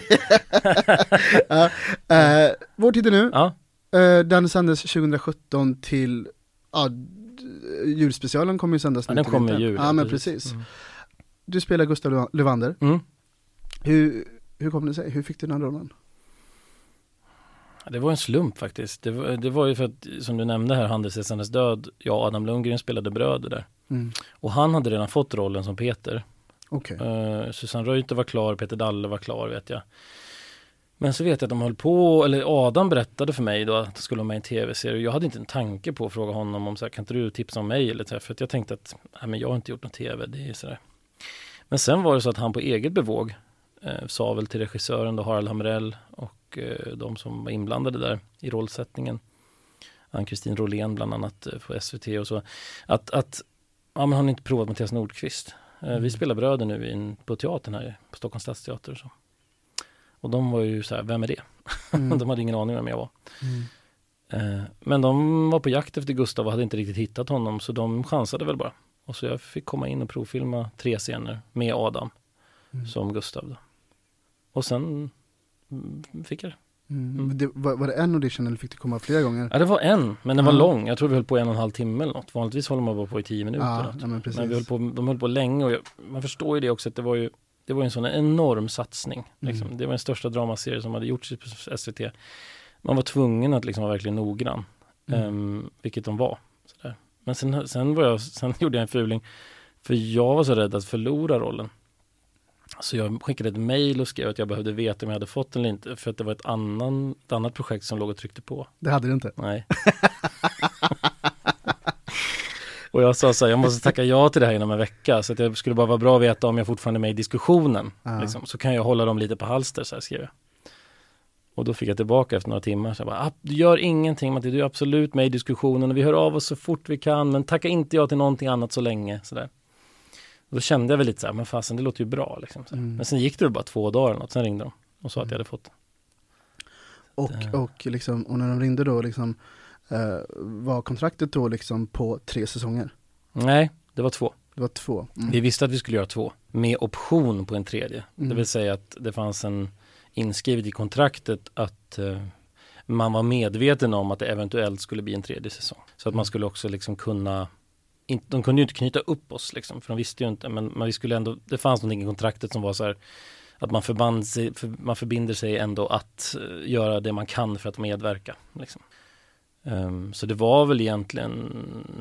ja, eh, Vår tid är nu, Ja, eh, den sändes 2017 till, ja, julspecialen kommer ju sändas ja nu den till kommer i jul. Ja men precis. Mm. Du spelar Gustav Leva- Levander, Mm. hur, hur kom det sig? Hur fick du den här rollen? Det var en slump faktiskt. Det var, det var ju för att, som du nämnde här, Handelsgästernas död, jag och Adam Lundgren spelade bröder där. Mm. Och han hade redan fått rollen som Peter. Okej. Uh, Susanne Reuter var klar, Peter Dalle var klar vet jag. Men så vet jag att de höll på, eller Adam berättade för mig då att det skulle vara med i en tv-serie. Jag hade inte en tanke på att fråga honom om så här, kan inte du tipsa om mig eller så här, för att jag tänkte att nej, men jag har inte gjort någon tv, det är sådär. Men sen var det så att han på eget bevåg eh, sa väl till regissören då Harald Hamrell och eh, de som var inblandade där i rollsättningen. Ann-Kristin Rolén bland annat eh, på SVT och så. Att, att ja men har ni inte provat Mattias Nordqvist? Eh, Vi spelar bröder nu i en, på teatern här på Stockholms stadsteater och så. Och de var ju så här, vem är det? Mm. de hade ingen aning vem jag var. Mm. Eh, Men de var på jakt efter Gustav och hade inte riktigt hittat honom så de chansade väl bara. Och så jag fick komma in och provfilma tre scener med Adam Mm. som Gustav. Då. Och sen mm, fick jag det. Mm. Mm. Det, var, var det en audition eller fick du komma flera gånger? Ja det var en, men den var lång. Jag tror vi höll på en och en halv timme eller något. Vanligtvis håller man bara på i tio minuter. Ja, ja men. Men vi höll på, de höll på länge och jag, man förstår ju det också att det var ju det var en sån enorm satsning. Liksom. Mm. Det var den största dramaserie som hade gjorts på SVT. Man var tvungen att liksom vara verkligen noggrann, Mm. ehm, vilket de var. Sådär. Men sen, sen, var jag, sen gjorde jag en fuling, för jag var så rädd att förlora rollen. Så jag skickade ett mail och skrev att jag behövde veta om jag hade fått den eller inte, för att det var ett, annan, ett annat projekt som låg och tryckte på. Det hade du inte? Nej. och jag sa så här, jag måste tacka ja till det här inom en vecka. Så att det skulle bara vara bra att veta om jag fortfarande är med i diskussionen. Ja. Liksom. Så kan jag hålla dem lite på halster, så här skrev jag. Och då fick jag tillbaka efter några timmar. Så jag bara, "Ah, du gör ingenting Matti, du är absolut med i diskussionen och vi hör av oss så fort vi kan. Men tacka inte ja till någonting annat så länge. Så där. Och då kände jag väl lite så här, men fasen det låter ju bra. Liksom. Mm. Men sen gick det bara två dagar eller något, sen ringde de och sa att jag hade fått. Och, Det- och, liksom, och när de ringde då liksom, eh, var kontraktet då liksom på tre säsonger? Nej, det var två. Det var två? Mm. Vi visste att vi skulle göra två, med option på en tredje. Mm. Det vill säga att det fanns en inskrivet i kontraktet att eh, man var medveten om att det eventuellt skulle bli en tredje säsong. Så att man skulle också liksom kunna, inte, de kunde ju inte knyta upp oss liksom, för de visste ju inte, men, men vi skulle ändå, det fanns någonting i kontraktet som var så här att man, förband sig, för, man förbinder sig ändå att eh, göra det man kan för att medverka. Liksom. Um, så det var väl egentligen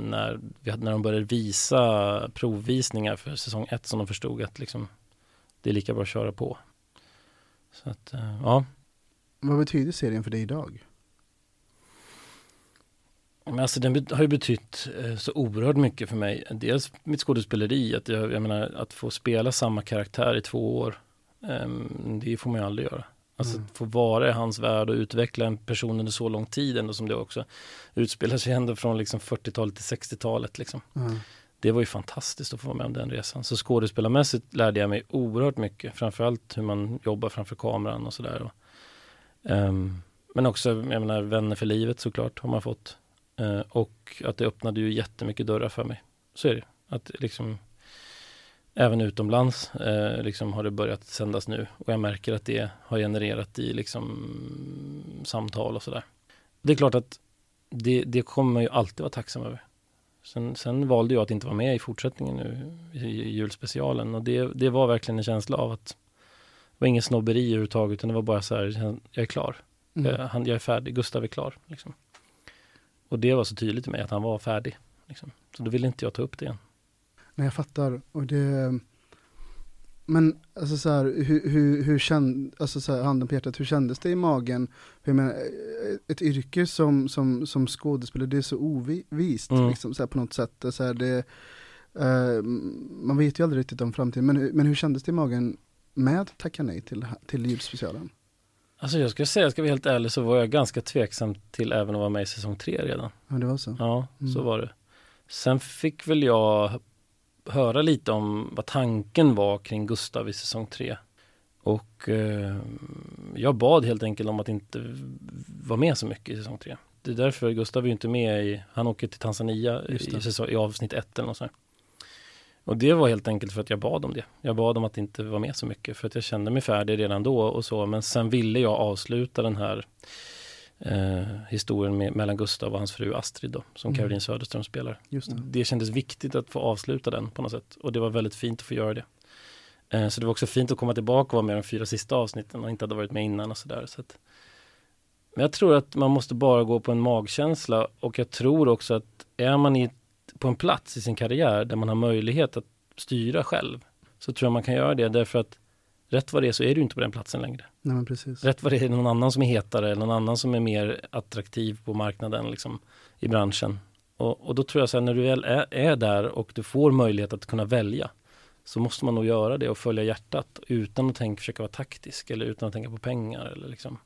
när, vi hade, när de började visa provvisningar för säsong ett som de förstod att liksom, det är lika bra att köra på. Så att, uh, ja. Vad betyder serien för dig idag? Men alltså den har ju betytt eh, så oerhört mycket för mig. Dels mitt skådespeleri, att jag, jag menar att få spela samma karaktär i två år, ehm, det får man ju aldrig göra. Alltså Mm. att få vara i hans värld och utveckla en person under så lång tid ändå som det också utspelar sig ändå från liksom 40-talet till 60-talet liksom. Ja. Det var ju fantastiskt att få vara med om den resan. Så skådespelarmässigt lärde jag mig oerhört mycket. Framförallt hur man jobbar framför kameran och sådär. Ehm, men också, jag menar, vänner för livet såklart har man fått. Eh, och att det öppnade ju jättemycket dörrar för mig. Så är det. Att liksom, även utomlands eh, liksom har det börjat sändas nu. Och jag märker att det har genererat i liksom samtal och sådär. Det är klart att det, det kommer man ju alltid vara tacksam över. Sen, sen valde jag att inte vara med i fortsättningen nu i, julspecialen och det, det var verkligen en känsla av att var ingen snobberi överhuvudtaget utan det var bara så här, jag är klar. Mm. Jag, han, jag är färdig, Gustav är klar. Liksom. Och det var så tydligt till mig att han var färdig. Liksom. Så då ville inte jag ta upp det igen. Nej, jag fattar. Och det... Men alltså så här, hur, hur, hur känd, alltså så här, handen på hjärtat, hur kändes det i magen? Hur, men, ett yrke som, som, som skådespelare, det är så ovist Mm. liksom, så här, på något sätt. Så här, det, eh, man vet ju aldrig riktigt om framtiden, men, men hur kändes det i magen med att tacka nej till, till julspecialen? Alltså jag ska säga, jag ska vara helt ärlig, så var jag ganska tveksam till även att vara med i säsong tre redan. Ja, det var så. Ja, Mm. så var det. Sen fick väl jag höra lite om vad tanken var kring Gustav i säsong tre. Och eh, jag bad helt enkelt om att inte vara med så mycket i säsong tre. Det är därför Gustav är inte med i, han åker till Tanzania i, säsong, i avsnitt ett eller något sånt. här. Och det var helt enkelt för att jag bad om det. Jag bad om att inte vara med så mycket för att jag kände mig färdig redan då och så. Men sen ville jag avsluta den här eh, historien med, mellan Gustav och hans fru Astrid då, som Mm. Caroline Söderström spelar. Just det. Det kändes viktigt att få avsluta den på något sätt och det var väldigt fint att få göra det. Eh, så det var också fint att komma tillbaka och vara med de fyra sista avsnitten och inte hade varit med innan och sådär. Så att, men jag tror att man måste bara gå på en magkänsla och jag tror också att är man i, på en plats i sin karriär där man har möjlighet att styra själv så tror jag man kan göra det därför att rätt vad det är så är du inte på den platsen längre. Nej, precis. Rätt vad det är någon annan som är hetare eller någon annan som är mer attraktiv på marknaden liksom, i branschen. Och, och då tror jag så här, när du väl är, är där och du får möjlighet att kunna välja så måste man nog göra det och följa hjärtat utan att tänka, försöka vara taktisk eller utan att tänka på pengar eller liksom.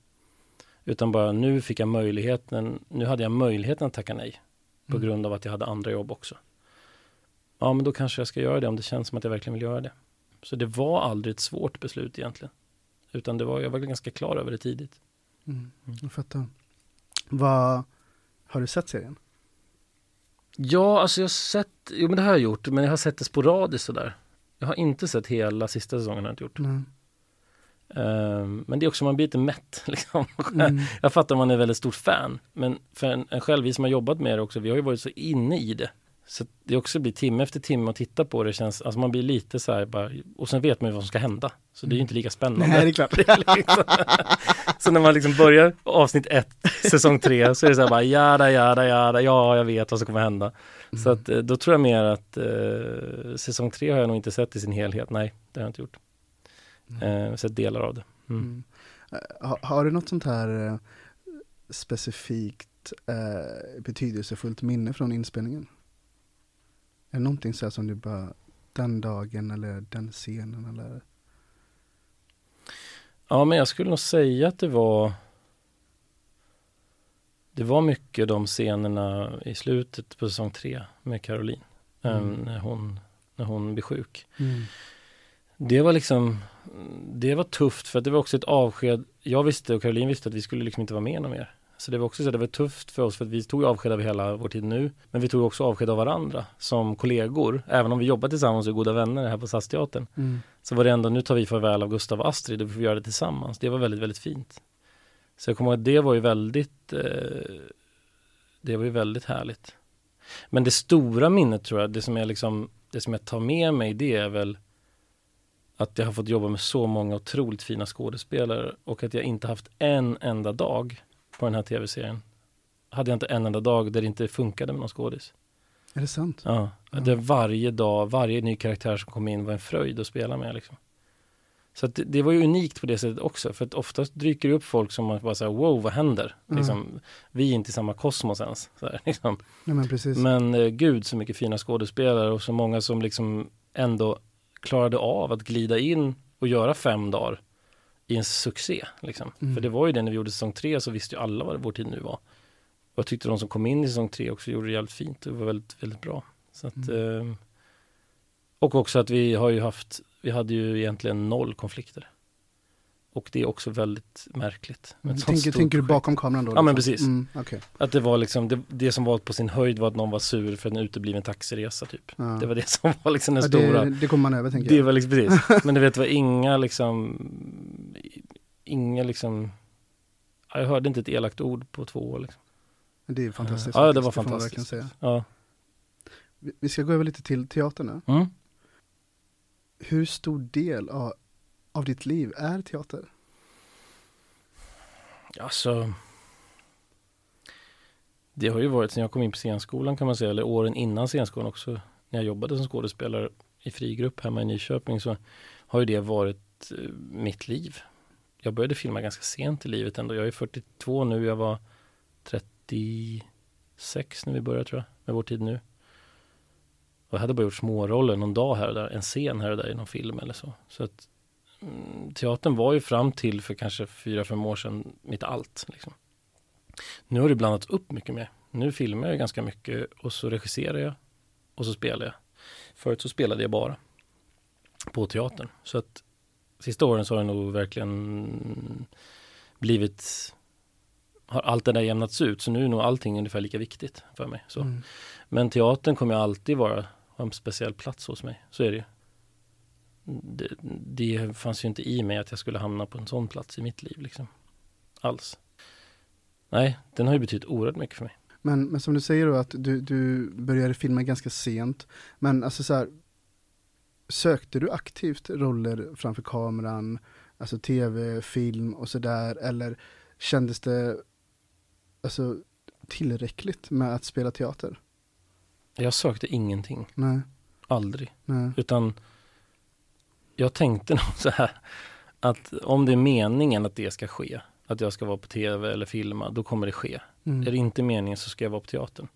Utan bara nu fick jag möjligheten, nu hade jag möjligheten att tacka nej på Mm. grund av att jag hade andra jobb också. Ja, men då kanske jag ska göra det om det känns som att jag verkligen vill göra det. Så det var aldrig ett svårt beslut egentligen. Utan det var, jag var ganska klar över det tidigt. Mm. Jag fattar. Vad, har du sett serien? Ja, alltså jag har sett, jo men det har jag gjort, men jag har sett det sporadiskt sådär. Jag har inte sett hela sista säsongen, har jag inte gjort. Nej. Ehm, men det är också, man blir lite mätt liksom. Mm. Jag fattar om man är väldigt stort fan, men för en, en själv, vi som har jobbat med det också, vi har ju varit så inne i det. Så det också blir timme efter timme att titta på det känns, alltså man blir lite så här bara, och sen vet man ju vad som ska hända. Så det är ju inte lika spännande. Nej, det är klart. Liksom, så när man liksom börjar avsnitt ett, säsong tre, så är det så här bara jada, jada, jada, ja, jag vet vad som kommer hända. Så att eh, då tror jag mer att eh, säsong tre har jag nog inte sett i sin helhet. Nej, det har jag inte gjort. Eh, sett delar av det. Mm. Mm. Eh, ha- har du något sånt här eh, specifikt eh, betydelsefullt minne från inspelningen? Är det någonting så här som du bara, den dagen eller den scenen eller? Ja, men jag skulle nog säga att det var Det var mycket de scenerna i slutet på säsong tre med Caroline. Mm. eh, när, hon, när hon blir sjuk. Det var liksom Det var tufft för att det var också ett avsked. Jag visste och Caroline visste att vi skulle liksom inte vara med någon mer. Så det var också så att det var tufft för oss för att vi tog avsked av hela vår tid nu. Men vi tog också avsked av varandra som kollegor. Även om vi jobbar tillsammans och är goda vänner här på SAS-teatern Mm. Så var det ändå, nu tar vi farväl av Gustav och Astrid och vi får göra det tillsammans. Det var väldigt, väldigt fint. Så jag kommer ihåg att det var ju väldigt eh, Det var ju väldigt härligt. Men det stora minnet tror jag, det som jag liksom Det som jag tar med mig det är väl att jag har fått jobba med så många otroligt fina skådespelare och att jag inte haft en enda dag på den här tv-serien. Hade jag inte en enda dag där det inte funkade med någon skådis. Är det sant? Ja, Ja. det varje dag, varje ny karaktär som kom in var en fröjd att spela med liksom. Så det, det var ju unikt på det sättet också, för att oftast dyker det upp folk som man bara säger wow, vad händer? Mm. Liksom, vi är inte i samma kosmos ens. Här, liksom. Nej men precis. Men eh, gud så mycket fina skådespelare och så många som liksom ändå klarade av att glida in och göra fem dagar i en succé. Liksom. Mm. För det var ju det när vi gjorde säsong tre så visste ju alla vad vår tid nu var. Och jag tyckte de som kom in i säsong tre också gjorde det jävligt fint och var väldigt, väldigt bra. Så att, Mm. eh, och också att vi har ju haft, vi hade ju egentligen noll konflikter. Och det är också väldigt märkligt. tänker, tänker du bakom kameran då? Ja, men liksom? precis. Mm, okej. Att det var liksom, det, det som var på sin höjd var att någon var sur för en utebliven taxiresa typ. Ja. Det var det som var liksom den Ja, stora. det, det kommer man över tänker Det jag. var liksom precis. Men du vet, det var inga liksom, inga liksom, ja, jag hörde inte ett elakt ord på två år liksom. Det är fantastiskt. Ja, det var fantastiskt. säga. Ja. Vi- Vi ska gå över lite till teatern nu. Mm. Hur stor del av, av ditt liv är teater? Alltså, det har ju varit sen jag kom in på scenskolan kan man säga, eller åren innan scenskolan också, när jag jobbade som skådespelare i frigrupp hemma i Nyköping så har ju det varit eh, mitt liv. Jag började filma ganska sent i livet ändå. Jag är 42 nu, jag var 36 när vi började tror jag, med vår tid nu. Och jag hade bara gjort småroller någon dag här och där, en scen här och där i någon film eller så. Så att teatern var ju fram till för kanske fyra fem år sedan mitt allt. Liksom. Nu har det blandats upp mycket mer. Nu filmar jag ganska mycket och så regisserar jag och så spelar jag. Förut så spelade jag bara på teatern. Så att sista åren så har det nog verkligen blivit har allt det där jämnats ut så nu är nog allting ungefär lika viktigt för mig. Så. Mm. Men teatern kommer alltid vara ha en speciell plats hos mig. Så är det ju. Det, det fanns ju inte i mig att jag skulle hamna på en sån plats i mitt liv liksom. Alls. Nej, den har ju betytt oerhört mycket för mig. Men, men som du säger då att du, du började filma ganska sent. Men alltså så här, sökte du aktivt roller framför kameran, alltså tv, film och sådär, eller kändes det alltså, tillräckligt med att spela teater? Jag sökte ingenting. Nej, Aldrig. nej. Utan jag tänkte nog så här att om det är meningen att det ska ske, att jag ska vara på tv eller filma, då kommer det ske. Mm. Är det inte meningen så ska jag vara på teatern.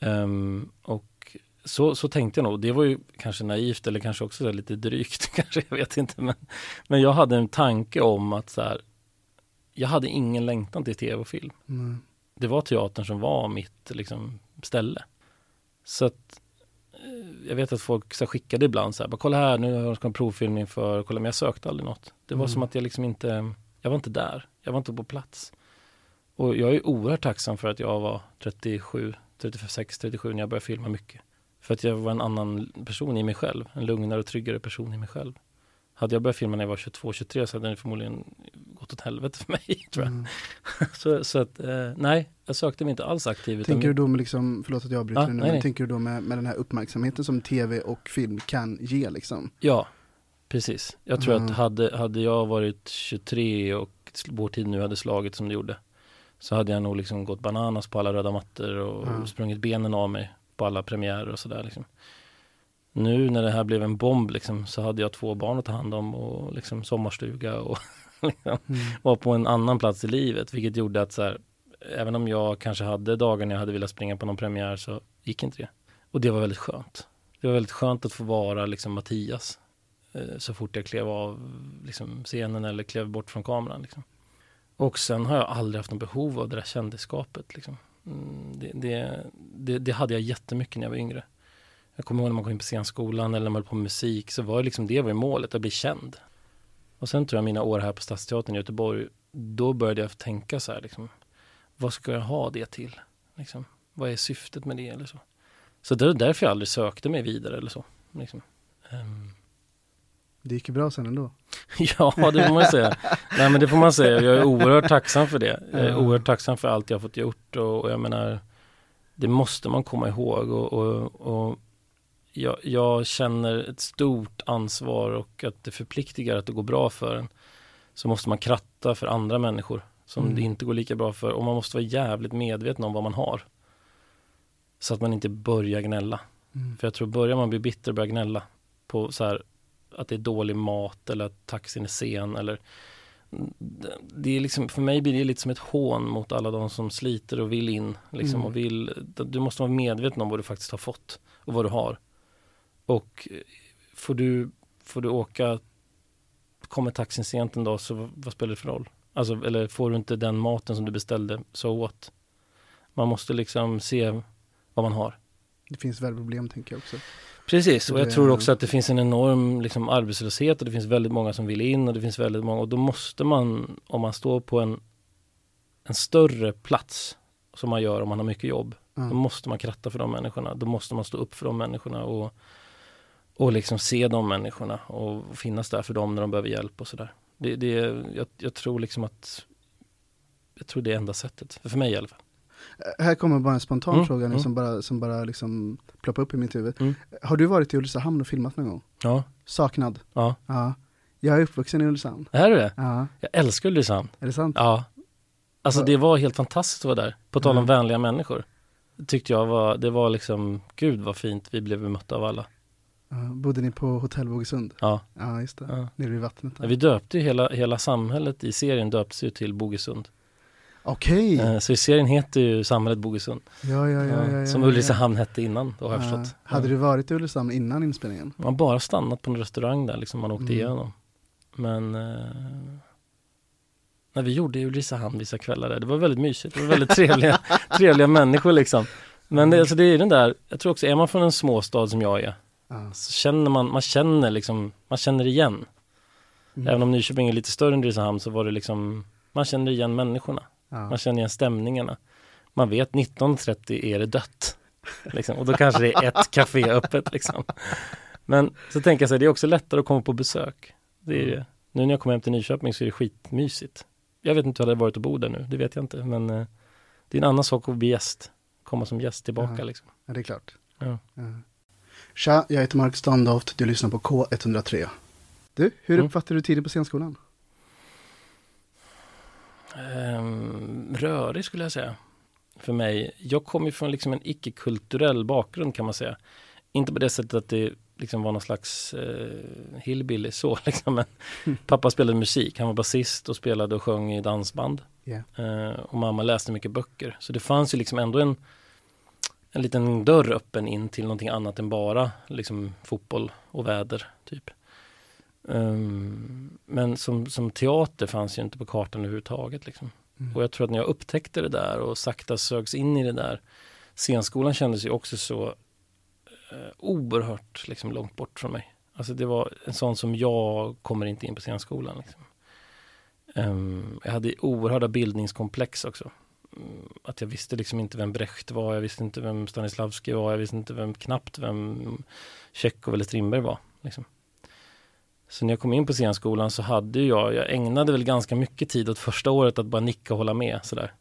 Ehm, och så, så tänkte jag nog. Det var ju kanske naivt eller kanske också lite drygt, kanske, jag vet inte. Men, men jag hade en tanke om att så här, jag hade ingen längtan till tv och film. Nej. Det var teatern som var mitt liksom, ställe. Så att jag vet att folk så här, skickade ibland så här, bara, kolla här, nu har jag en provfilmning för, kolla, men jag sökte aldrig något. Det var Mm. som att jag liksom inte, jag var inte där, jag var inte på plats. Och jag är oerhört tacksam för att jag var 37, 36, 37 när jag började filma mycket. För att jag var en annan person i mig själv, en lugnare och tryggare person i mig själv. Hade jag börjat filma när jag var 22, 23 så hade det förmodligen gått åt helvete för mig, tror jag. Mm. Så, så att, eh, nej, jag sökte mig inte alls aktiv. utan Tänker du då med liksom, förlåt att jag avbryter dig nu, nej, men nej. tänker du då med, med den här uppmärksamheten som tv och film kan ge liksom? Ja, precis. Jag tror Mm. att hade, hade jag varit 23 och vår tid nu hade slagit som det gjorde så hade jag nog liksom gått bananas på alla röda mattor och Mm. sprungit benen av mig på alla premiärer och sådär liksom. Nu när det här blev en bomb liksom så hade jag två barn att ta hand om och liksom sommarstuga och liksom Mm. var på en annan plats i livet vilket gjorde att så här, även om jag kanske hade dagar när jag hade velat springa på någon premiär så gick inte det. Och det var väldigt skönt. Det var väldigt skönt att få vara liksom Mattias eh, så fort jag klev av liksom, scenen eller klev bort från kameran. Liksom. Och sen har jag aldrig haft något behov av det där kändisskapet. Liksom. Mm, det, det, det, det hade jag jättemycket när jag var yngre. Jag kommer ihåg när man kom in på scenskolan eller när man höll på med musik så var det liksom det var ju målet, att bli känd. Och sen tror jag mina år här på Stadsteatern i Göteborg, då började jag tänka så här liksom, vad ska jag ha det till? Liksom, vad är syftet med det eller så? Så det är därför jag aldrig sökte mig vidare eller så. Liksom. Ehm, Det gick ju bra sen ändå. Ja, det får man säga. Nej, men det får man säga. Jag är oerhört tacksam för det. Jag är oerhört tacksam för allt jag har fått gjort och, och jag menar, det måste man komma ihåg och, och, och jag, jag känner ett stort ansvar och att det förpliktigar att det går bra för en. Så måste man kratta för andra människor som Mm. det inte går lika bra för och man måste vara jävligt medveten om vad man har. Så att man inte börjar gnälla. Mm. För jag tror börjar man bli bitter och börja gnälla på så här att det är dålig mat eller att taxin är sen eller det- det är liksom, för mig blir det lite som ett hån mot alla de som sliter och vill in liksom Mm. och vill, du måste vara medveten om vad du faktiskt har fått och vad du har. Och eh, får du, får du åka, kommer taxin sent en dag så vad, spelar det för roll? Alltså, eller får du inte den maten som du beställde, så åt. Man måste liksom se vad man har. Det finns väl problem tänker jag också. Precis, och jag tror också att det finns en enorm liksom, arbetslöshet och det finns väldigt många som vill in och det finns väldigt många och då måste man, om man står på en, en större plats som man gör om man har mycket jobb, Ja. då måste man kratta för de människorna. Då måste man stå upp för de människorna och, och liksom se de människorna och finnas där för dem när de behöver hjälp och sådär. Det, det, jag, jag tror liksom att jag tror det är enda sättet, för, mig i alla fall. Eh, Här kommer bara en spontan Mm, fråga nu mm. som bara, som bara liksom ploppar upp i mitt huvud. Mm. Har du varit i Ulricehamn och filmat någon gång? Ja, Saknad? ja. Ja. Jag är uppvuxen i Ulricehamn. Är du det? Ja, Jag älskar Ulricehamn. är det sant? Ja. Alltså det var helt fantastiskt att vara där. På tal om Ja. vänliga människor. Tyckte jag var, det var liksom, gud vad fint vi blev bemötta av alla. Ja, bodde ni på hotell Bogesund? Ja. Ja, just det. ja. Nere vid vattnet. Ja. Vi döpte ju hela, hela samhället i serien döptes ju till Bogesund. Okej! Eh, Så i serien heter ju samhället Bogesund. Ja, ja, ja, ja, ja. som Ulricehamn hette innan, då har jag Ja. förstått. Hade du varit i Ulricehamn innan inspelningen? Man har bara stannat på en restaurang där, liksom man åkte Mm. igenom. Men eh, när vi gjorde i Ulricehamn vissa kvällar där, det var väldigt mysigt. Det var väldigt trevliga, trevliga människor liksom. Men det, alltså det är den där, jag tror också, är man från en småstad som jag är, Ja. så känner man, man känner liksom, man känner igen. Mm. Även om Nyköping är lite större än Ulricehamn så var det liksom, man känner igen människorna. ja. Man känner igen stämningarna. Man vet 19.30 är det dött. Liksom. Och då kanske det är ett café öppet liksom. Men så tänker jag så här, det är också lättare att komma på besök. Det är det. Nu när jag kommer hem till Nyköping så är det skitmysigt. Jag vet inte hur det hade varit att bo där nu, det vet jag inte. Men eh, det är en annan sak att bli gäst. Komma som gäst tillbaka Ja. liksom. ja, det är klart. Ja. Tja, jag heter Mark Standoft, du lyssnar på K103. Du, hur Mm. uppfattar du tiden på scenskolan? Ehm, rörig skulle jag säga. För mig. Jag kommer från liksom en icke-kulturell bakgrund kan man säga. Inte på det sättet att det liksom var någon slags eh, hillbilly så liksom. Men pappa spelade musik. Han var basist och spelade och sjöng i dansband. Yeah. Eh, och mamma läste mycket böcker. Så det fanns ju liksom ändå en, en liten dörr öppen in till någonting annat än bara liksom fotboll och väder typ. Ehm, men som, som teater fanns ju inte på kartan överhuvudtaget. Liksom. Mm. Och jag tror att när jag upptäckte det där och sakta sögs in i det där. Scenskolan kändes ju också så eh, oerhört liksom, långt bort från mig. Alltså det var en sån som jag kommer inte in på scenskolan. Liksom. Ehm, jag hade oerhörda bildningskomplex också. Att jag visste liksom inte vem Brecht var, jag visste inte vem Stanislavski var, jag visste inte vem, knappt vem Tjechov eller Strindberg var. Liksom. Så när jag kom in på scenskolan så hade jag, jag ägnade väl ganska mycket tid åt första året att bara nicka och hålla med sådär.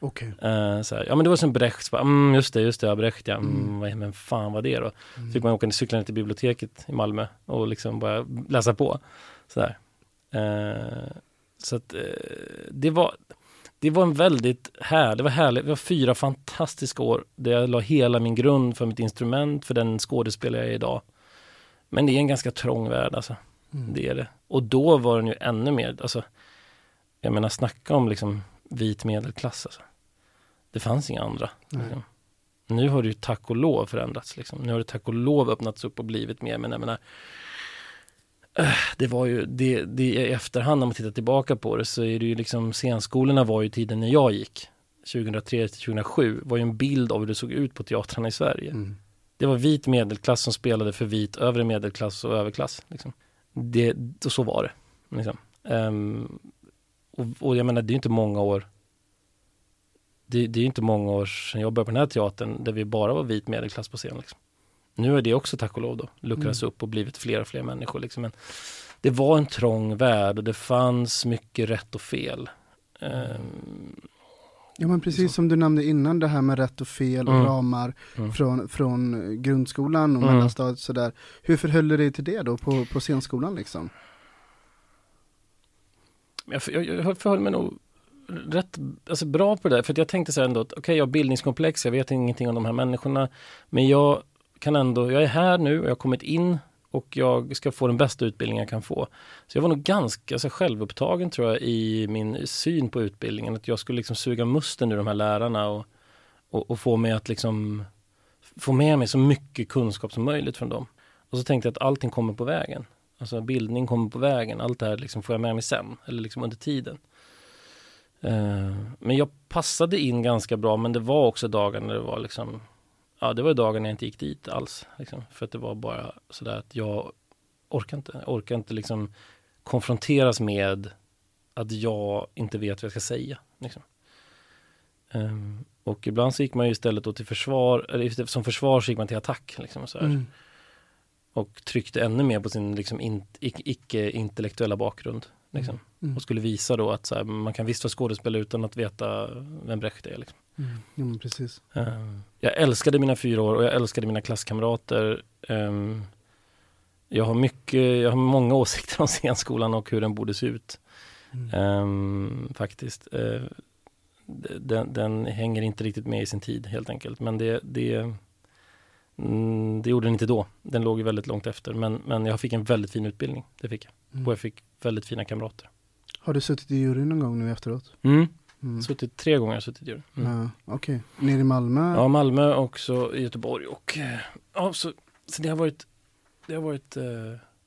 Okej. Eh, så här, ja men det var som Brecht, så bara, mm, just det, just det, ja, Brecht ja, mm, Mm. vad- men fan vad det då? Mm. Fick man åka cykla ner till biblioteket i Malmö och liksom bara läsa på. Sådär. Eh, så att eh, det var det var en väldigt här, det var härligt, det var fyra fantastiska år där jag la hela min grund för mitt instrument, för den skådespelare jag är idag. Men det är en ganska trång värld alltså. Mm. Det är det. Och då var den ju ännu mer, alltså, jag menar snacka om liksom vit medelklass alltså. Det fanns inga andra. Liksom. Nu har det ju tack och lov förändrats liksom. Nu har det tack och lov öppnats upp och blivit mer, men jag menar det var ju, det, det i efterhand när man tittar tillbaka på det så är det ju liksom scenskolorna var ju tiden när jag gick 2003 till 2007 var ju en bild av hur det såg ut på teatrarna i Sverige. Mm. Det var vit medelklass som spelade för vit övre medelklass och överklass. Liksom. Det, och så var det. Liksom. Ehm, och, och jag menar, det är ju inte många år det, det är ju inte många år sedan jag började på den här teatern där vi bara var vit medelklass på scen. Liksom. Nu är det också tack och lov då luckrats Mm. upp och blivit fler och fler människor. Liksom. Men det var en trång värld och det fanns mycket rätt och fel. Ehm, Ja men precis som du nämnde innan det här med rätt och fel och Mm. ramar Mm. från, från grundskolan och Mm. mellanstadiet och sådär. Hur förhöll du dig till det då på, på scenskolan liksom? Jag, jag, jag förhöll mig nog rätt alltså bra på det där, för att jag tänkte så här ändå att okej, jag har bildningskomplex, jag vet ingenting om de här människorna, men jag kan ändå, jag är här nu och jag har kommit in och jag ska få den bästa utbildningen jag kan få. Så jag var nog ganska alltså, självupptagen tror jag i min syn på utbildningen, att jag skulle liksom suga musten ur de här lärarna och, och, och få mig att liksom få med mig så mycket kunskap som möjligt från dem. Och så tänkte jag att allting kommer på vägen. Alltså bildning kommer på vägen, allt det här liksom får jag med mig sen, eller liksom under tiden. Uh, men jag passade in ganska bra, men det var också dagar när det var liksom, ja det var dagar när jag inte gick dit alls. Liksom, för att det var bara sådär att jag orkar inte, jag orkar inte liksom konfronteras med att jag inte vet vad jag ska säga. Liksom. Ehm, och ibland så gick man ju istället då till försvar, eller som försvar så gick man till attack. Liksom, så Mm. och tryckte ännu mer på sin liksom, in, ic- icke-intellektuella bakgrund. Liksom. Mm. Och skulle visa då att här, man kan visst vara skådespelare utan att veta vem Brecht är. Liksom. Mm. Precis. Ehm, jag älskade mina fyra år och jag älskade mina klasskamrater. Ehm, jag har mycket, jag har många åsikter om scenskolan och hur den borde se ut. Mm. Ehm, faktiskt. Den, den hänger inte riktigt med i sin tid helt enkelt. Men det, det, mm, det gjorde den inte då. Den låg väldigt långt efter. Men, men jag fick en väldigt fin utbildning. Det fick jag. Mm. Och jag fick väldigt fina kamrater. Har du suttit i juryn någon gång nu efteråt? Mm. Mm. Suttit tre gånger suttit i juryn. Mm. Ja, Okej, nere i Malmö? Ja, Malmö och så i Göteborg och eh, ja, så, så det har varit, det har varit eh,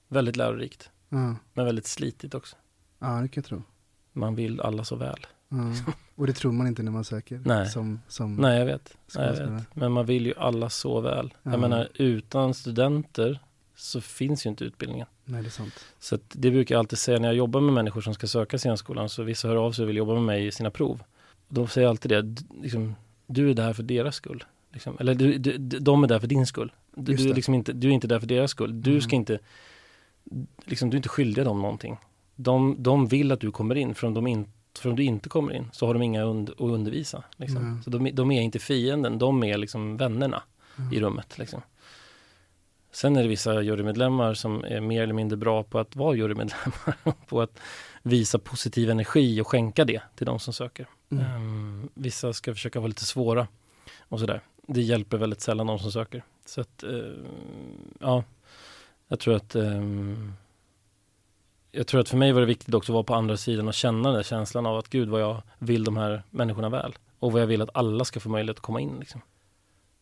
väldigt lärorikt. Ja, Men väldigt slitigt också. ja det kan jag tro. Man vill alla så väl. Ja. Och det tror man inte när man söker? Nej. Som, som Nej, jag vet. Nej, jag vet. Men man vill ju alla så väl. Ja. Jag menar, utan studenter så finns ju inte utbildningen. Nej, det är sant. Så det brukar jag alltid säga när jag jobbar med människor som ska söka scenskolan. Så vissa hör av sig och vill jobba med mig i sina prov. Då säger jag alltid det, liksom, du är där för deras skull. Liksom. Eller du, du, de är där för din skull. Du, du, är liksom inte, du är inte där för deras skull. Du Mm. ska inte, liksom, du är inte skyldig dem någonting. De, de vill att du kommer in, för om, de in, för om du inte kommer in så har de inga und, att undervisa. Liksom. Nej. Så de, de är inte fienden, de är liksom vännerna Ja. i rummet. Liksom. Sen är det vissa jurymedlemmar som är mer eller mindre bra på att vara jurymedlemmar. på att visa positiv energi och skänka det till de som söker. Mm. Ehm, vissa ska försöka vara lite svåra och sådär. Det hjälper väldigt sällan de som söker. Så att, ehm, ja, jag tror att ehm, jag tror att för mig var det viktigt också att vara på andra sidan och känna den där känslan av att gud vad jag vill de här människorna väl. Och vad jag vill att alla ska få möjlighet att komma in. Liksom.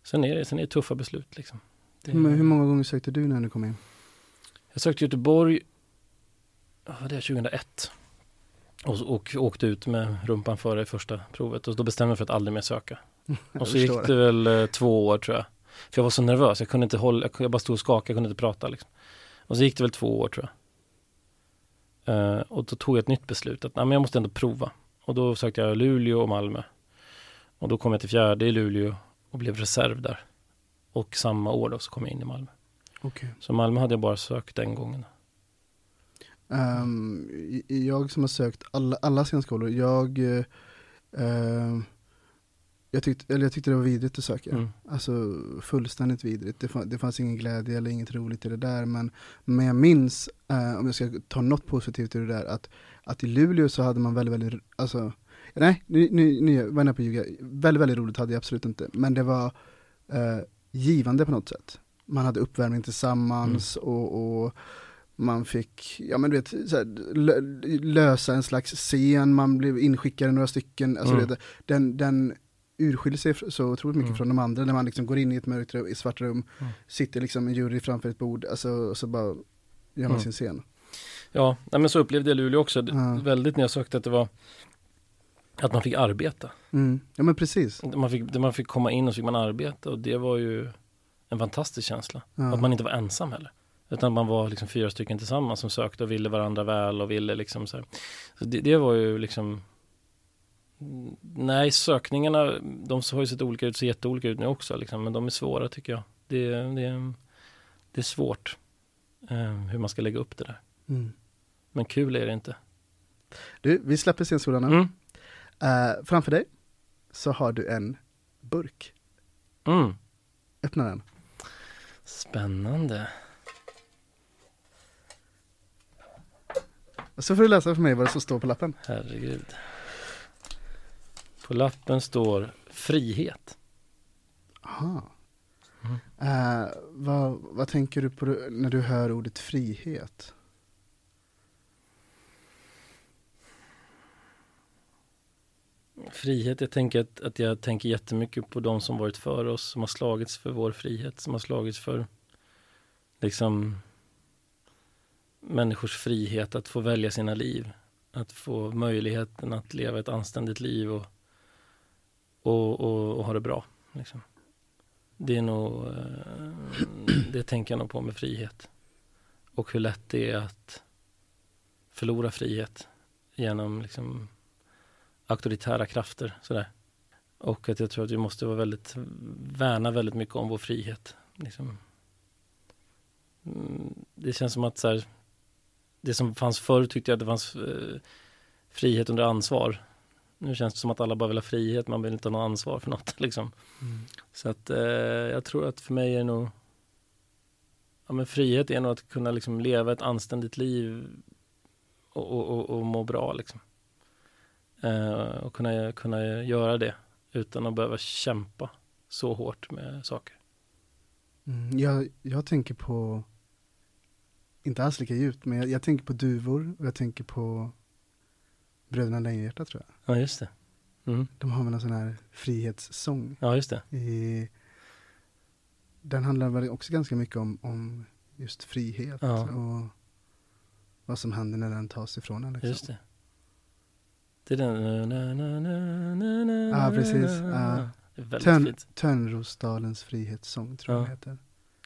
Sen, är det, sen är det tuffa beslut. Liksom. Det, Men hur många gånger sökte du när du kom in? jag sökte Göteborg, det är 2001. Och, och åkte ut med rumpan före i första provet. Och då bestämde jag för att aldrig mer söka. Och så gick förstår det väl eh, två år tror jag. För jag var så nervös, jag kunde inte hålla, jag, bara stod och skakade, jag kunde inte prata liksom. Och så gick det väl två år tror jag. Eh, och då tog jag ett nytt beslut att nej, men jag måste ändå prova. Och då sökte jag Luleå och Malmö. Och då kom jag till fjärde i Luleå och blev reserv där. Och samma år då så kom jag in i Malmö. Okej. Så Malmö hade jag bara sökt den gången. Ehm, i- jag som har sökt alla, alla scenskolor, jag, eh, ehm, jag, tyckte, eller jag tyckte det var vidrigt att söka. Mm. Alltså fullständigt vidrigt. Det, fann, det fanns ingen glädje eller inget roligt i det där. Men, men jag minns, eh, om jag ska ta något positivt ur det där, att, att i Luleå så hade man väldigt, väldigt, alltså, nej, nu, nu, nu var jag på att ljuga. Väldigt, väldigt roligt hade jag absolut inte. Men det var eh, givande på något sätt. Man hade uppvärmning tillsammans och, och man fick, ja men du vet, här, lö- lösa en slags scen, man blev inskickade några stycken, alltså Mm. du vet, den, den urskiljer sig så otroligt mycket Mm. från de andra, när man liksom går in i ett mörkt rum, i svart rum, Mm. sitter liksom en jury framför ett bord, alltså, och så bara gör man Mm. sin scen. Ja, men så upplevde jag Luleå också. Det-. Väldigt när jag sökte att det var att man fick arbeta. Mm. Ja men precis. Man fick, man fick komma in och så fick man arbeta och det var ju en fantastisk känsla. Ja. Att man inte var ensam heller. Utan man var liksom fyra stycken tillsammans som sökte och ville varandra väl och ville liksom så. Så det, det var ju liksom Nej, sökningarna, de har ju sett olika ut, ser jätteolika ut nu också liksom, men de är svåra tycker jag. Det, det, det är svårt eh, hur man ska lägga upp det där. Mm. Men kul är det inte. Du, vi släpper scenstolarna. Mm. Eh, framför dig så har du en burk. Mm. Öppna den. Spännande. Och så får du läsa för mig vad det som står på lappen. Herregud. På lappen står frihet. Aha. Mm. Eh, vad, vad tänker du på när du hör ordet frihet? Frihet, jag tänker att, att jag tänker jättemycket på de som varit för oss, som har slagits för vår frihet, som har slagits för liksom människors frihet att få välja sina liv. Att få möjligheten att leva ett anständigt liv och, och, och, och ha det bra. Liksom. Det är nog, eh, det tänker jag nog på med frihet. Och hur lätt det är att förlora frihet genom liksom auktoritära krafter. Sådär. Och att jag tror att vi måste vara väldigt, värna väldigt mycket om vår frihet. Liksom. Mm, Det känns som att så här, det som fanns förr tyckte jag att det fanns eh, frihet under ansvar. Nu känns det som att alla bara vill ha frihet, man vill inte ha något ansvar för något. Liksom. Så att eh, jag tror att för mig är det nog ja, men frihet är nog att kunna liksom leva ett anständigt liv och, och, och, och må bra liksom. Eh, och kunna, kunna göra det utan att behöva kämpa så hårt med saker. Mm, jag, jag tänker på, inte alls lika djupt, men jag, jag tänker på duvor och jag tänker på Bröderna Lejonhjärta tror jag. Ja, just det. Mm. De har väl en sån här frihetssång. Ja, just det. I, den handlar väl också ganska mycket om, om just frihet Ja. och vad som händer när den tas ifrån en. Liksom. Just det. Det är den... Na, na, na, na, na, Ja, precis. Ja. Det Törn. Törnrosdalens frihetssång tror jag Ja. heter.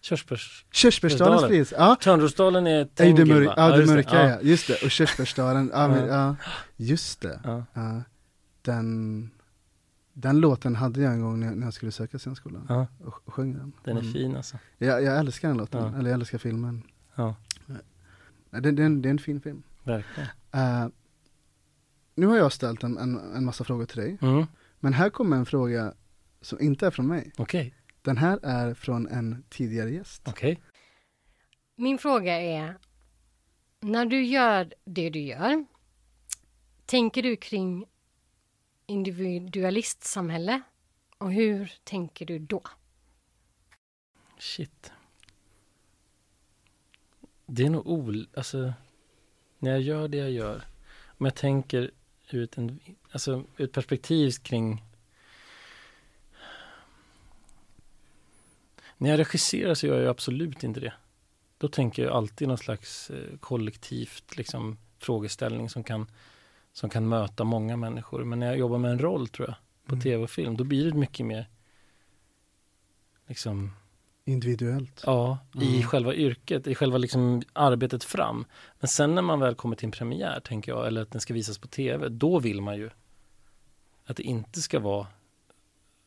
Körsbärs... Körsbärsdalens Körsbärsdalen. frihet, ja. Törnrosdalen är Ja, det, Tengil, mörk, va? ja, det mörka Ja. ja. Just det, och Körsbärsdalen, ja, men, Ja. ja. Just det. Ja. Ja. Den, den låten hade jag en gång när jag, när jag skulle söka scenskolan Ja, och, sjöng den. den är Mm. fin alltså. Jag, jag älskar den låten, Ja. eller jag älskar filmen. Ja, Nej, Det, det, är en, det är en fin film. verkligen. Eh, nu har jag ställt en, en, en massa frågor till dig, Mm. men här kommer en fråga som inte är från mig. Okej, Den här är från en tidigare gäst. okej. Min fråga är, när du gör det du gör, tänker du kring individualistsamhälle? Och hur tänker du då? Shit. Det är nog ol... Alltså, när jag gör det jag gör, om jag tänker ut en, alltså ett perspektiv kring När jag regisserar så gör jag absolut inte det. Då tänker jag alltid någon slags eh, kollektivt liksom, frågeställning som kan, som kan möta många människor. Men när jag jobbar med en roll tror jag, på Mm. tv och film, då blir det mycket mer liksom Individuellt. Ja, i Mm. själva yrket, i själva liksom arbetet fram. Men sen när man väl kommer till en premiär, tänker jag, eller att den ska visas på tv, då vill man ju att det inte ska vara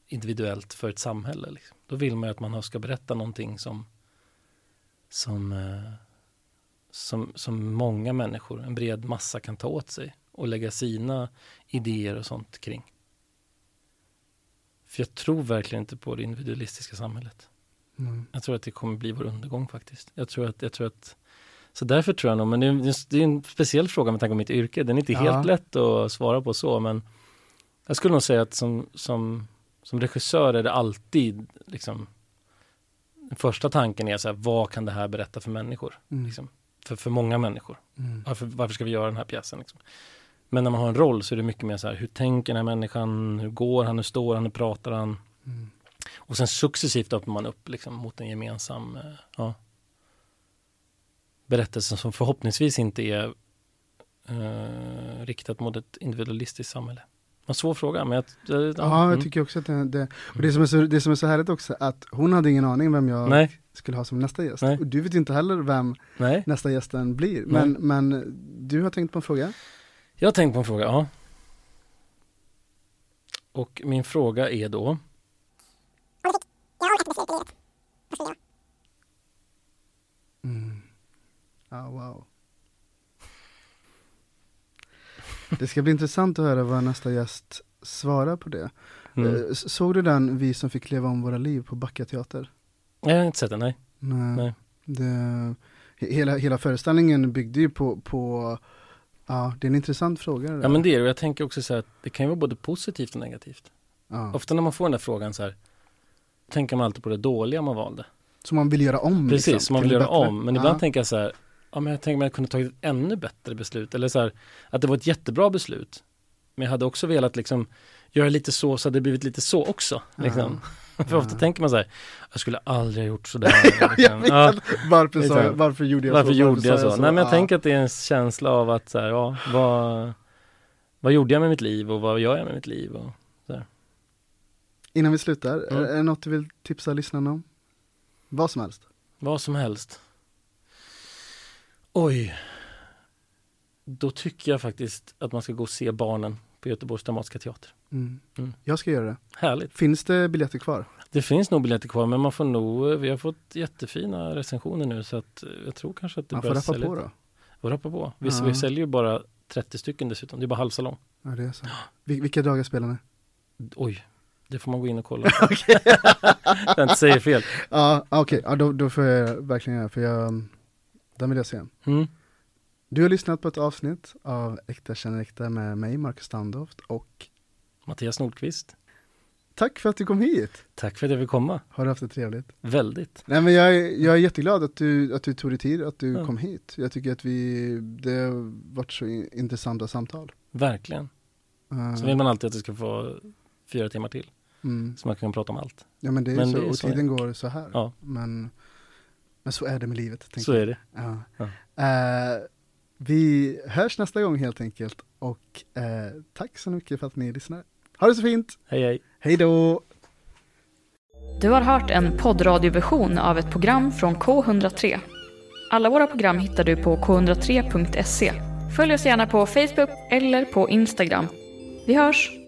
individuellt för ett samhälle. Liksom. Då vill man ju att man ska berätta någonting som som, eh, som, som många människor, en bred massa kan ta åt sig och lägga sina idéer och sånt kring. För jag tror verkligen inte på det individualistiska samhället. Mm. Jag tror att det kommer bli vår undergång faktiskt. Jag tror att, jag tror att så därför tror jag nog, men det är, det är en speciell fråga med tanke på mitt yrke. Den är inte Ja. helt lätt att svara på så, men jag skulle nog säga att som, som, som regissör är det alltid liksom den första tanken är så här, vad kan det här berätta för människor? Mm. Liksom, för, för många människor. Mm. Varför, varför ska vi göra den här pjäsen? Liksom? Men när man har en roll så är det mycket mer så här, hur tänker den här människan? Hur går han? Hur står han? Hur pratar han? Mm. Och sen successivt öppnar man upp liksom, mot en gemensam eh, ja, berättelse som förhoppningsvis inte är eh, riktat mot ett individualistiskt samhälle. En svår fråga, men jag, ja, Ja, jag mm. tycker också att det, det och det som, är så, det som är så härligt också, att hon hade ingen aning vem jag Nej, skulle ha som nästa gäst. Nej. Och du vet inte heller vem nej. nästa gästen blir. Men, men du har tänkt på en fråga? Jag har tänkt på en fråga, ja. Och min fråga är då Mm. Ja, wow. Det ska bli intressant att höra vad nästa gäst svarar på det. mm. Eh, Såg du den Vi som fick leva om våra liv på Backa teater? Jag har inte sett den, nej. Nej. Nej. Det, he- hela, hela föreställningen byggde ju på, på ja, det är en intressant fråga. Ja men det är det, jag tänker också så här att det kan ju vara både positivt och negativt. ja. Ofta när man får den där frågan så här tänker man alltid på det dåliga man valde. Som man vill göra om. Precis, liksom, som man vill göra bättre. om. Men ibland ja. tänker jag så här, ja men jag tänker att jag kunde tagit ett ännu bättre beslut. Eller så här, att det var ett jättebra beslut. Men jag hade också velat liksom göra lite så, så hade det blivit lite så också. Liksom. För ofta Ja. tänker man så här, jag skulle aldrig ha gjort sådär. ja, jag liksom. Ja, Varför, Liksom. jag, varför gjorde jag varför så? gjorde jag sa så? Nej men jag Ja. tänker att det är en känsla av att så här, ja, vad, vad gjorde jag med mitt liv och vad gör jag med mitt liv? Och, Innan vi slutar, Mm. är, är det något du vill tipsa lyssnarna om? Vad som helst. Vad som helst. Oj. Då tycker jag faktiskt att man ska gå och se barnen på Göteborgs Dramatiska Teater. Mm. Mm. Jag ska göra det. Härligt. Finns det biljetter kvar? Det finns nog biljetter kvar men man får nog, vi har fått jättefina recensioner nu så att eh, jag tror kanske att det Man får börjar rappa sälja på lite. då. Får rappa på. Vi, Ja. vi säljer ju bara 30 stycken dessutom, det är bara halvsalong. Ja, det är så. Vil- vilka dagar spelar ni? Oj, Det får man gå in och kolla på. jag inte säger fel. Ja, okej, ja, då, då får jag verkligen göra, för jag, den vill jag se. Mm. Du har lyssnat på ett avsnitt av Äkta känner äkta med mig, Marcus Standoft, och Mattias Nordqvist. tack för att du kom hit. Tack för att jag fick komma. Har du haft det trevligt? Väldigt. Nej men jag, är- jag är jätteglad att du, att du tog dig tid, att du Ja. kom hit. Jag tycker att vi, det har varit så in- intressanta samtal. Verkligen. Eh, Så vill man alltid att det ska få fyra timmar till. mm. Så man kan prata om allt. Ja men det är Men så, det är och så tiden går så här. Ja. Men, men så är det med livet. Så jag. är det. Ja. Ja. Eh, vi hörs nästa gång helt enkelt och eh, tack så mycket för att ni lyssnar. Ha det så fint! Hej hej. Hej då! Du har hört en poddradioversion av ett program från K103. Alla våra program hittar du på k103.se. Följ oss gärna på Facebook eller på Instagram. Vi hörs!